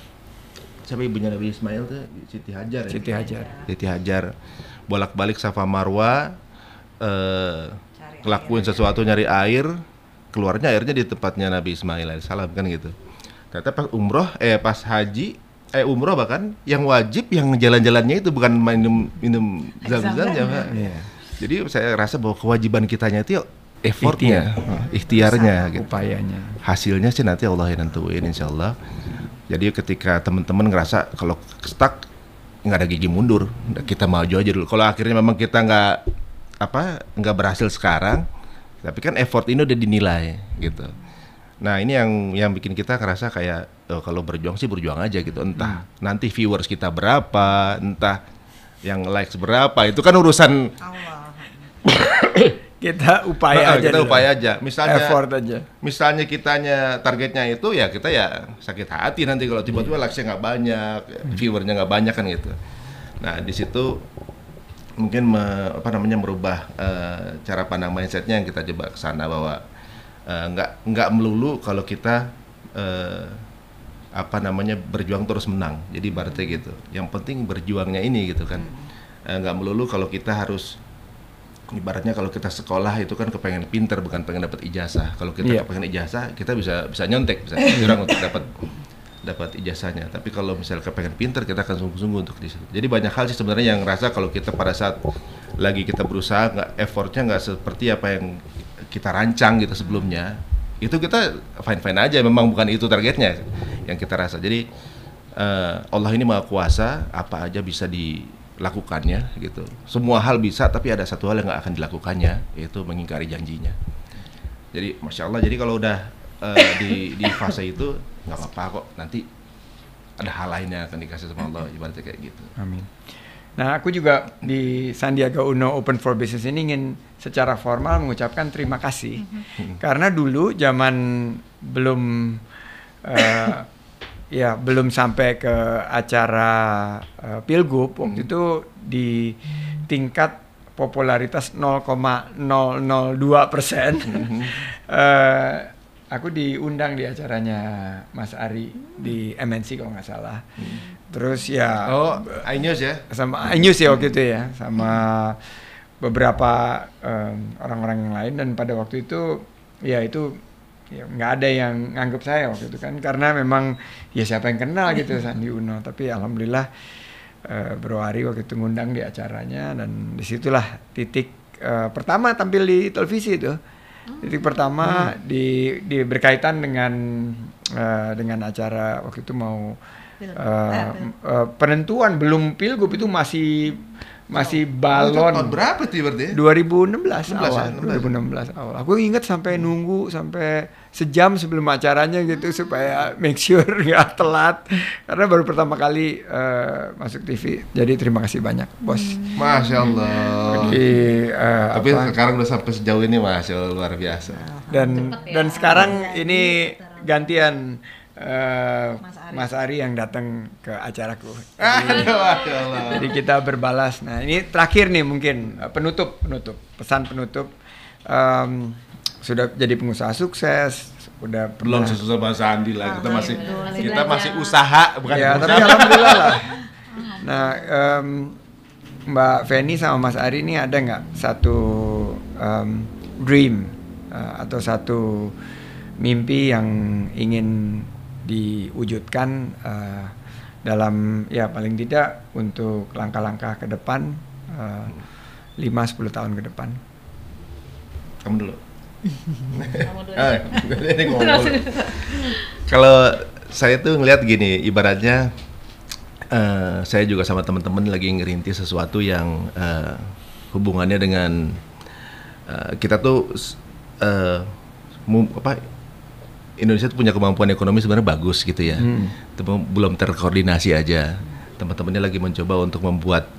siapa ibunya Nabi Ismail tuh Siti Hajar ya? Siti Hajar. Siti Hajar bolak-balik Safa Marwa eh Cari ngelakuin sesuatu nyari air keluarnya airnya di tempatnya Nabi Ismail alaihissalam kan gitu ternyata pas umroh eh pas haji eh umroh bahkan yang wajib yang jalan-jalannya itu bukan minum minum zam-zam ya Pak. Iya. jadi saya rasa bahwa kewajiban kitanya itu effortnya ikhtiarnya gitu Upayanya. hasilnya sih nanti Allah yang nentuin insya Allah jadi ketika teman-teman ngerasa kalau stuck nggak ada gigi mundur kita maju aja dulu kalau akhirnya memang kita nggak apa nggak berhasil sekarang tapi kan effort ini udah dinilai gitu nah ini yang yang bikin kita ngerasa kayak oh, kalau berjuang sih berjuang aja gitu entah nanti viewers kita berapa entah yang likes berapa itu kan urusan Allah Kita upaya Nah, aja. kita dulu. upaya aja misalnya Effort aja. misalnya kitanya targetnya itu ya kita ya sakit hati nanti kalau tiba-tiba likes-nya nggak banyak, viewernya nggak banyak kan gitu. Nah di situ mungkin me- apa namanya merubah eh, cara pandang mindsetnya yang kita coba ke sana bahwa eh, nggak nggak melulu kalau kita eh, apa namanya berjuang terus menang. Jadi ibaratnya gitu. Yang penting berjuangnya ini gitu kan. Eh, nggak melulu kalau kita harus ibaratnya kalau kita sekolah itu kan kepengen pinter bukan pengen dapat ijazah. Kalau kita Iya. kepengen ijazah, kita bisa bisa nyontek, bisa curang untuk dapat dapat ijazahnya. Tapi kalau misalnya kepengen pinter, kita akan sungguh-sungguh untuk di situ. Jadi banyak hal sih sebenarnya yang rasa kalau kita pada saat lagi kita berusaha, nggak effortnya nggak seperti apa yang kita rancang gitu sebelumnya. Itu kita fine fine aja. Memang bukan itu targetnya yang kita rasa. Jadi eh, Allah ini maha kuasa, apa aja bisa dilakukannya gitu. Semua hal bisa, tapi ada satu hal yang nggak akan dilakukannya, yaitu mengingkari janjinya. Jadi masya Allah. Jadi kalau udah eh, di di fase itu nggak apa-apa kok. Nanti ada hal lain yang akan dikasih sama Allah. Ibaratnya kayak gitu. Amin. Nah, aku juga di Sandiaga Uno Open for Business ini ingin secara formal mengucapkan terima kasih. Karena dulu zaman belum eh, ya belum sampai ke acara eh, pilgub waktu itu di tingkat popularitas 0,002 persen. Eh, aku diundang di acaranya Mas Ari di MNC kalau nggak salah. Terus ya Oh, iNews ya? sama iNews ya waktu itu ya sama beberapa orang-orang yang lain. Dan pada waktu itu ya itu ya nggak ada yang nganggap saya waktu itu kan. Karena memang ya siapa yang kenal gitu Sandi Uno. Tapi alhamdulillah eh, Bro Ari waktu itu ngundang di acaranya. Dan di situlah titik eh, pertama tampil di televisi itu. Titik pertama di, di berkaitan dengan eh, dengan acara waktu itu mau Film. eh, penentuan belum pilgub itu masih masih Oh, balon tahun berapa tuh berarti? ya? 2016 16 awal, ya, 2016 awal. Aku ingat sampai nunggu sampai sejam sebelum acaranya gitu supaya make sure nggak telat karena baru pertama kali eh, masuk TV. Jadi terima kasih banyak, Bos. Masya Allah. Di eh, Tapi apa, sekarang udah sampai sejauh ini Masya Allah luar biasa. dan Cepet ya. dan sekarang ini gantian eh, Mas Ari. Mas Ari yang datang ke acaraku. Allah. Jadi kita berbalas. Nah ini terakhir nih mungkin eh, penutup penutup pesan penutup Em, sudah jadi pengusaha sukses, udah Belum pernah- sesuai sama Sandi lah. Kita masih kita masih usaha bukan ya, tapi pengusaha. alhamdulillah lah. Nah em, Mbak Feni sama Mas Ari ini ada nggak satu em, dream eh, atau satu mimpi yang ingin diwujudkan eh, dalam ya paling tidak untuk langkah-langkah ke depan eh, 5-10 tahun ke depan. Kamu dulu. Kamu dulu. Kalau saya tuh ngelihat gini, ibaratnya eh, saya juga sama teman-teman lagi ngerintis sesuatu yang eh, hubungannya dengan eh, kita tuh eh, mu- apa Indonesia tuh punya kemampuan ekonomi sebenarnya bagus gitu ya, Hmm. tapi belum terkoordinasi aja. Teman-temannya lagi mencoba untuk membuat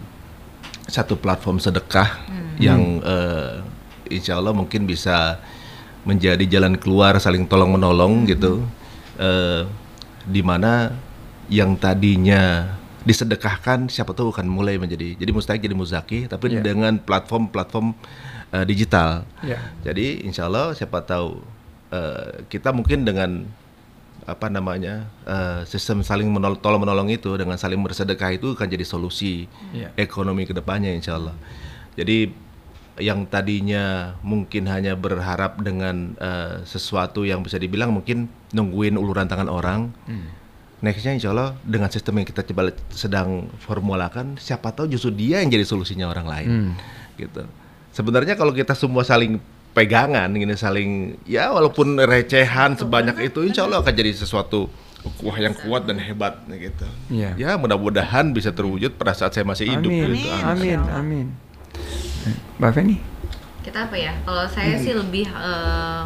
satu platform sedekah yang eh, insya Allah mungkin bisa menjadi jalan keluar saling tolong menolong gitu eh, di mana yang tadinya disedekahkan siapa tahu akan mulai menjadi jadi mustahil jadi muzaki tapi Iya. dengan platform-platform eh, digital Ya. jadi insya Allah siapa tahu eh, kita mungkin dengan apa namanya eh, sistem saling menol tolong menolong itu dengan saling bersedekah itu akan jadi solusi Iya. ekonomi ke depannya insya Allah. Jadi yang tadinya mungkin hanya berharap dengan eh, sesuatu yang bisa dibilang mungkin nungguin uluran tangan orang. Nextnya insya Allah dengan sistem yang kita coba sedang formulakan, siapa tahu justru dia yang jadi solusinya orang lain, Hmm. gitu. Sebenarnya kalau kita semua saling pegangan, gini saling ya walaupun recehan sebanyak itu, insya Allah akan jadi sesuatu wah yang kuat dan hebat, gitu. Iya. Ya mudah-mudahan bisa terwujud pada saat saya masih hidup. Amin, gitu. amin, amin. Mbak Feni? kita apa ya kalau saya sih lebih em,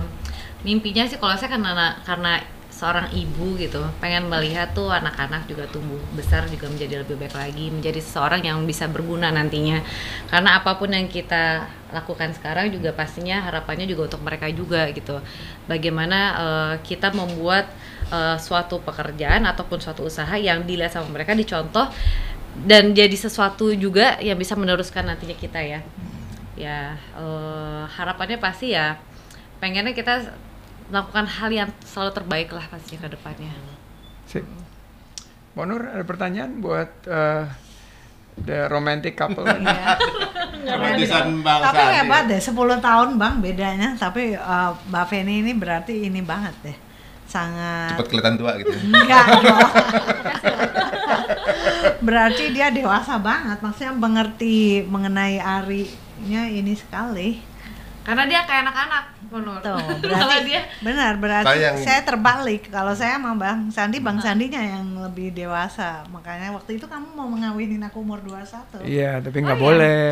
mimpinya sih kalau saya karena karena seorang ibu gitu pengen melihat tuh anak-anak juga tumbuh besar juga menjadi lebih baik lagi menjadi seseorang yang bisa berguna nantinya. Karena apa pun yang kita lakukan sekarang juga pastinya harapannya juga untuk mereka juga gitu. Bagaimana eh, kita membuat eh, suatu pekerjaan ataupun suatu usaha yang dilihat sama mereka dicontoh dan jadi sesuatu juga yang bisa meneruskan nantinya kita ya. Ya eh, harapannya pasti ya pengennya kita melakukan hal yang selalu terbaik lah pastinya ke depannya Sip. Bonur ada pertanyaan buat eh, the romantic couple ini? Romantisan Bang Tapi hebat deh, 10 tahun bang bedanya. Tapi eh, Mbak Feni ini berarti ini banget deh, sangat Cepat kelihatan tua gitu. enggak dong. berarti dia dewasa banget, maksudnya mengerti mengenai Arinya ini sekali. karena dia kayak anak-anak menurut Tuh, berarti dia benar berarti Saya yang- saya terbalik. Kalau saya sama Bang Sandi, Bang Sandinya yang lebih dewasa. Makanya waktu itu kamu mau mengawinin aku umur 21. Iya, tapi nggak Oh, iya. boleh.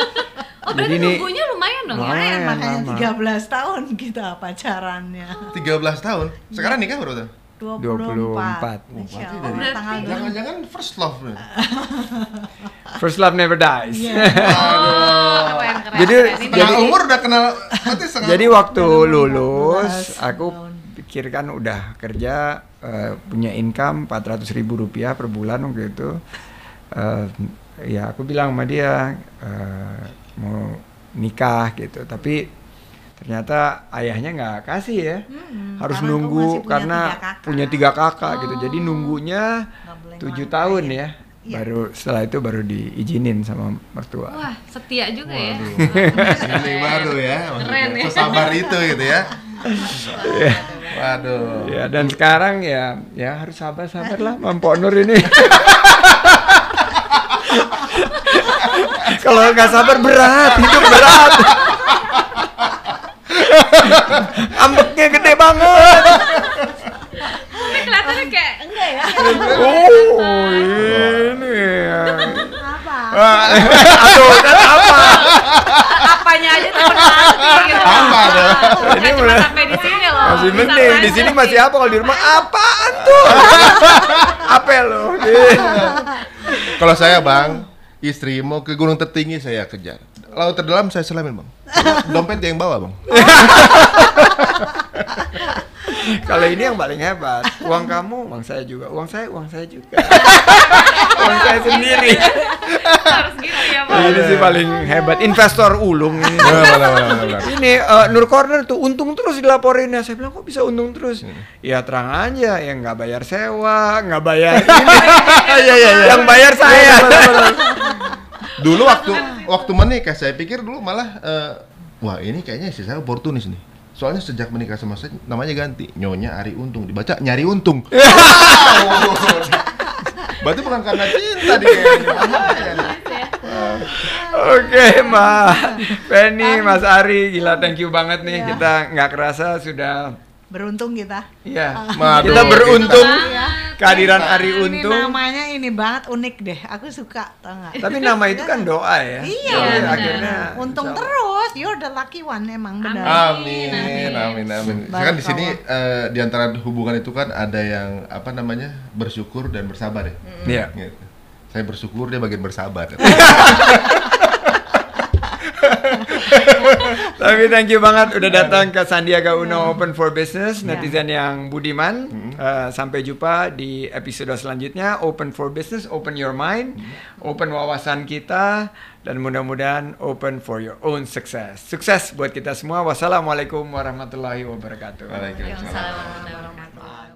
oh Jadi berarti nunggunya lumayan dong ya Lumayan. Lumayan, makanya lama. 13 tahun kita pacarannya. 13 tahun. Sekarang nikah berapa? 24. 24. Insya Oh, Allah, berarti- tanggal Jangan-jangan first love. nih. first love never dies. oh yang keren Jadi- Setengah Jadi- umur udah kenal berarti setengah Jadi waktu lulus 14 aku tahun. pikirkan udah kerja eh, punya income 400 ribu rupiah per bulan waktu itu. Eh, ya aku bilang sama dia eh, mau nikah gitu, tapi ternyata ayahnya nggak kasih ya. Mm-mm, Harus karena nunggu punya karena tiga punya tiga kakak gitu. Jadi Oh. nunggunya tujuh tahun ya. Iya. Baru setelah itu baru diizinin sama mertua. wah setia juga ya Ini baru ya, Keren ya. sesabar itu gitu ya. Waduh. Ya dan sekarang ya ya harus sabar-sabar lah Mampu Nur ini. Kalau nggak sabar berat, hidup berat. Ambeknya gede banget. Tapi kelihatannya kayak enggak ya. Oh, ini ya. Apa? Aduh, dan apa? Apanya aja tuh gitu. Apa tuh? Ini cuma mulai- sampai di sini loh. Masih mending, di sini masih apa kalau di rumah apaan tuh? apa lo? Kalau saya bang, istri mau ke gunung tertinggi saya kejar. Laut terdalam saya selamin bang. Dompet yang bawa bang. Kalau ini yang paling hebat, uang kamu, uang saya juga, uang saya, uang saya juga, uang saya sendiri. Harus gitu ya, Pak. Ini sih paling hebat, investor ulung ini. Eh, Nur Corner tuh untung terus dilaporin ya. Saya bilang kok bisa untung terus? Ya terang aja, yang nggak bayar sewa, nggak bayar ini. Iya, iya, iya. Yang bayar saya. Dulu waktu waktu menikah saya pikir dulu malah eh, wah ini kayaknya istri saya oportunis nih. Soalnya sejak menikah sama saya namanya ganti Nyonya Ari Untung dibaca nyari untung. Wow. Berarti bukan karena cinta dia. Oke, Mbak Penny, Mas Ari, gila thank you banget nih. Iya. Kita nggak kerasa sudah Beruntung kita. Iya, Waduh, kita beruntung kita- kehadiran Ari Ini Untung. namanya ini banget unik deh. Aku suka, tau? Tapi nama itu kan doa ya. Iya, Jadi benar. akhirnya Untung insya terus. You're the lucky one emang benar. Amin, amin, amin. Saya kan di sini eh, di antara hubungan itu kan ada yang apa namanya bersyukur dan bersabar ya. Iya. Gitu. Saya bersyukur dia bagian bersabar. Tapi thank you banget udah datang ke Sandiaga Uno Open for Business, Ya. netizen yang budiman. Eh, sampai jumpa di episode selanjutnya Open for Business, open your mind, open wawasan kita dan mudah-mudahan open for your own success. Sukses buat kita semua. Wassalamualaikum warahmatullahi wabarakatuh. Waalaikumsalam. Waalaikumsalam warahmatullahi wabarakatuh.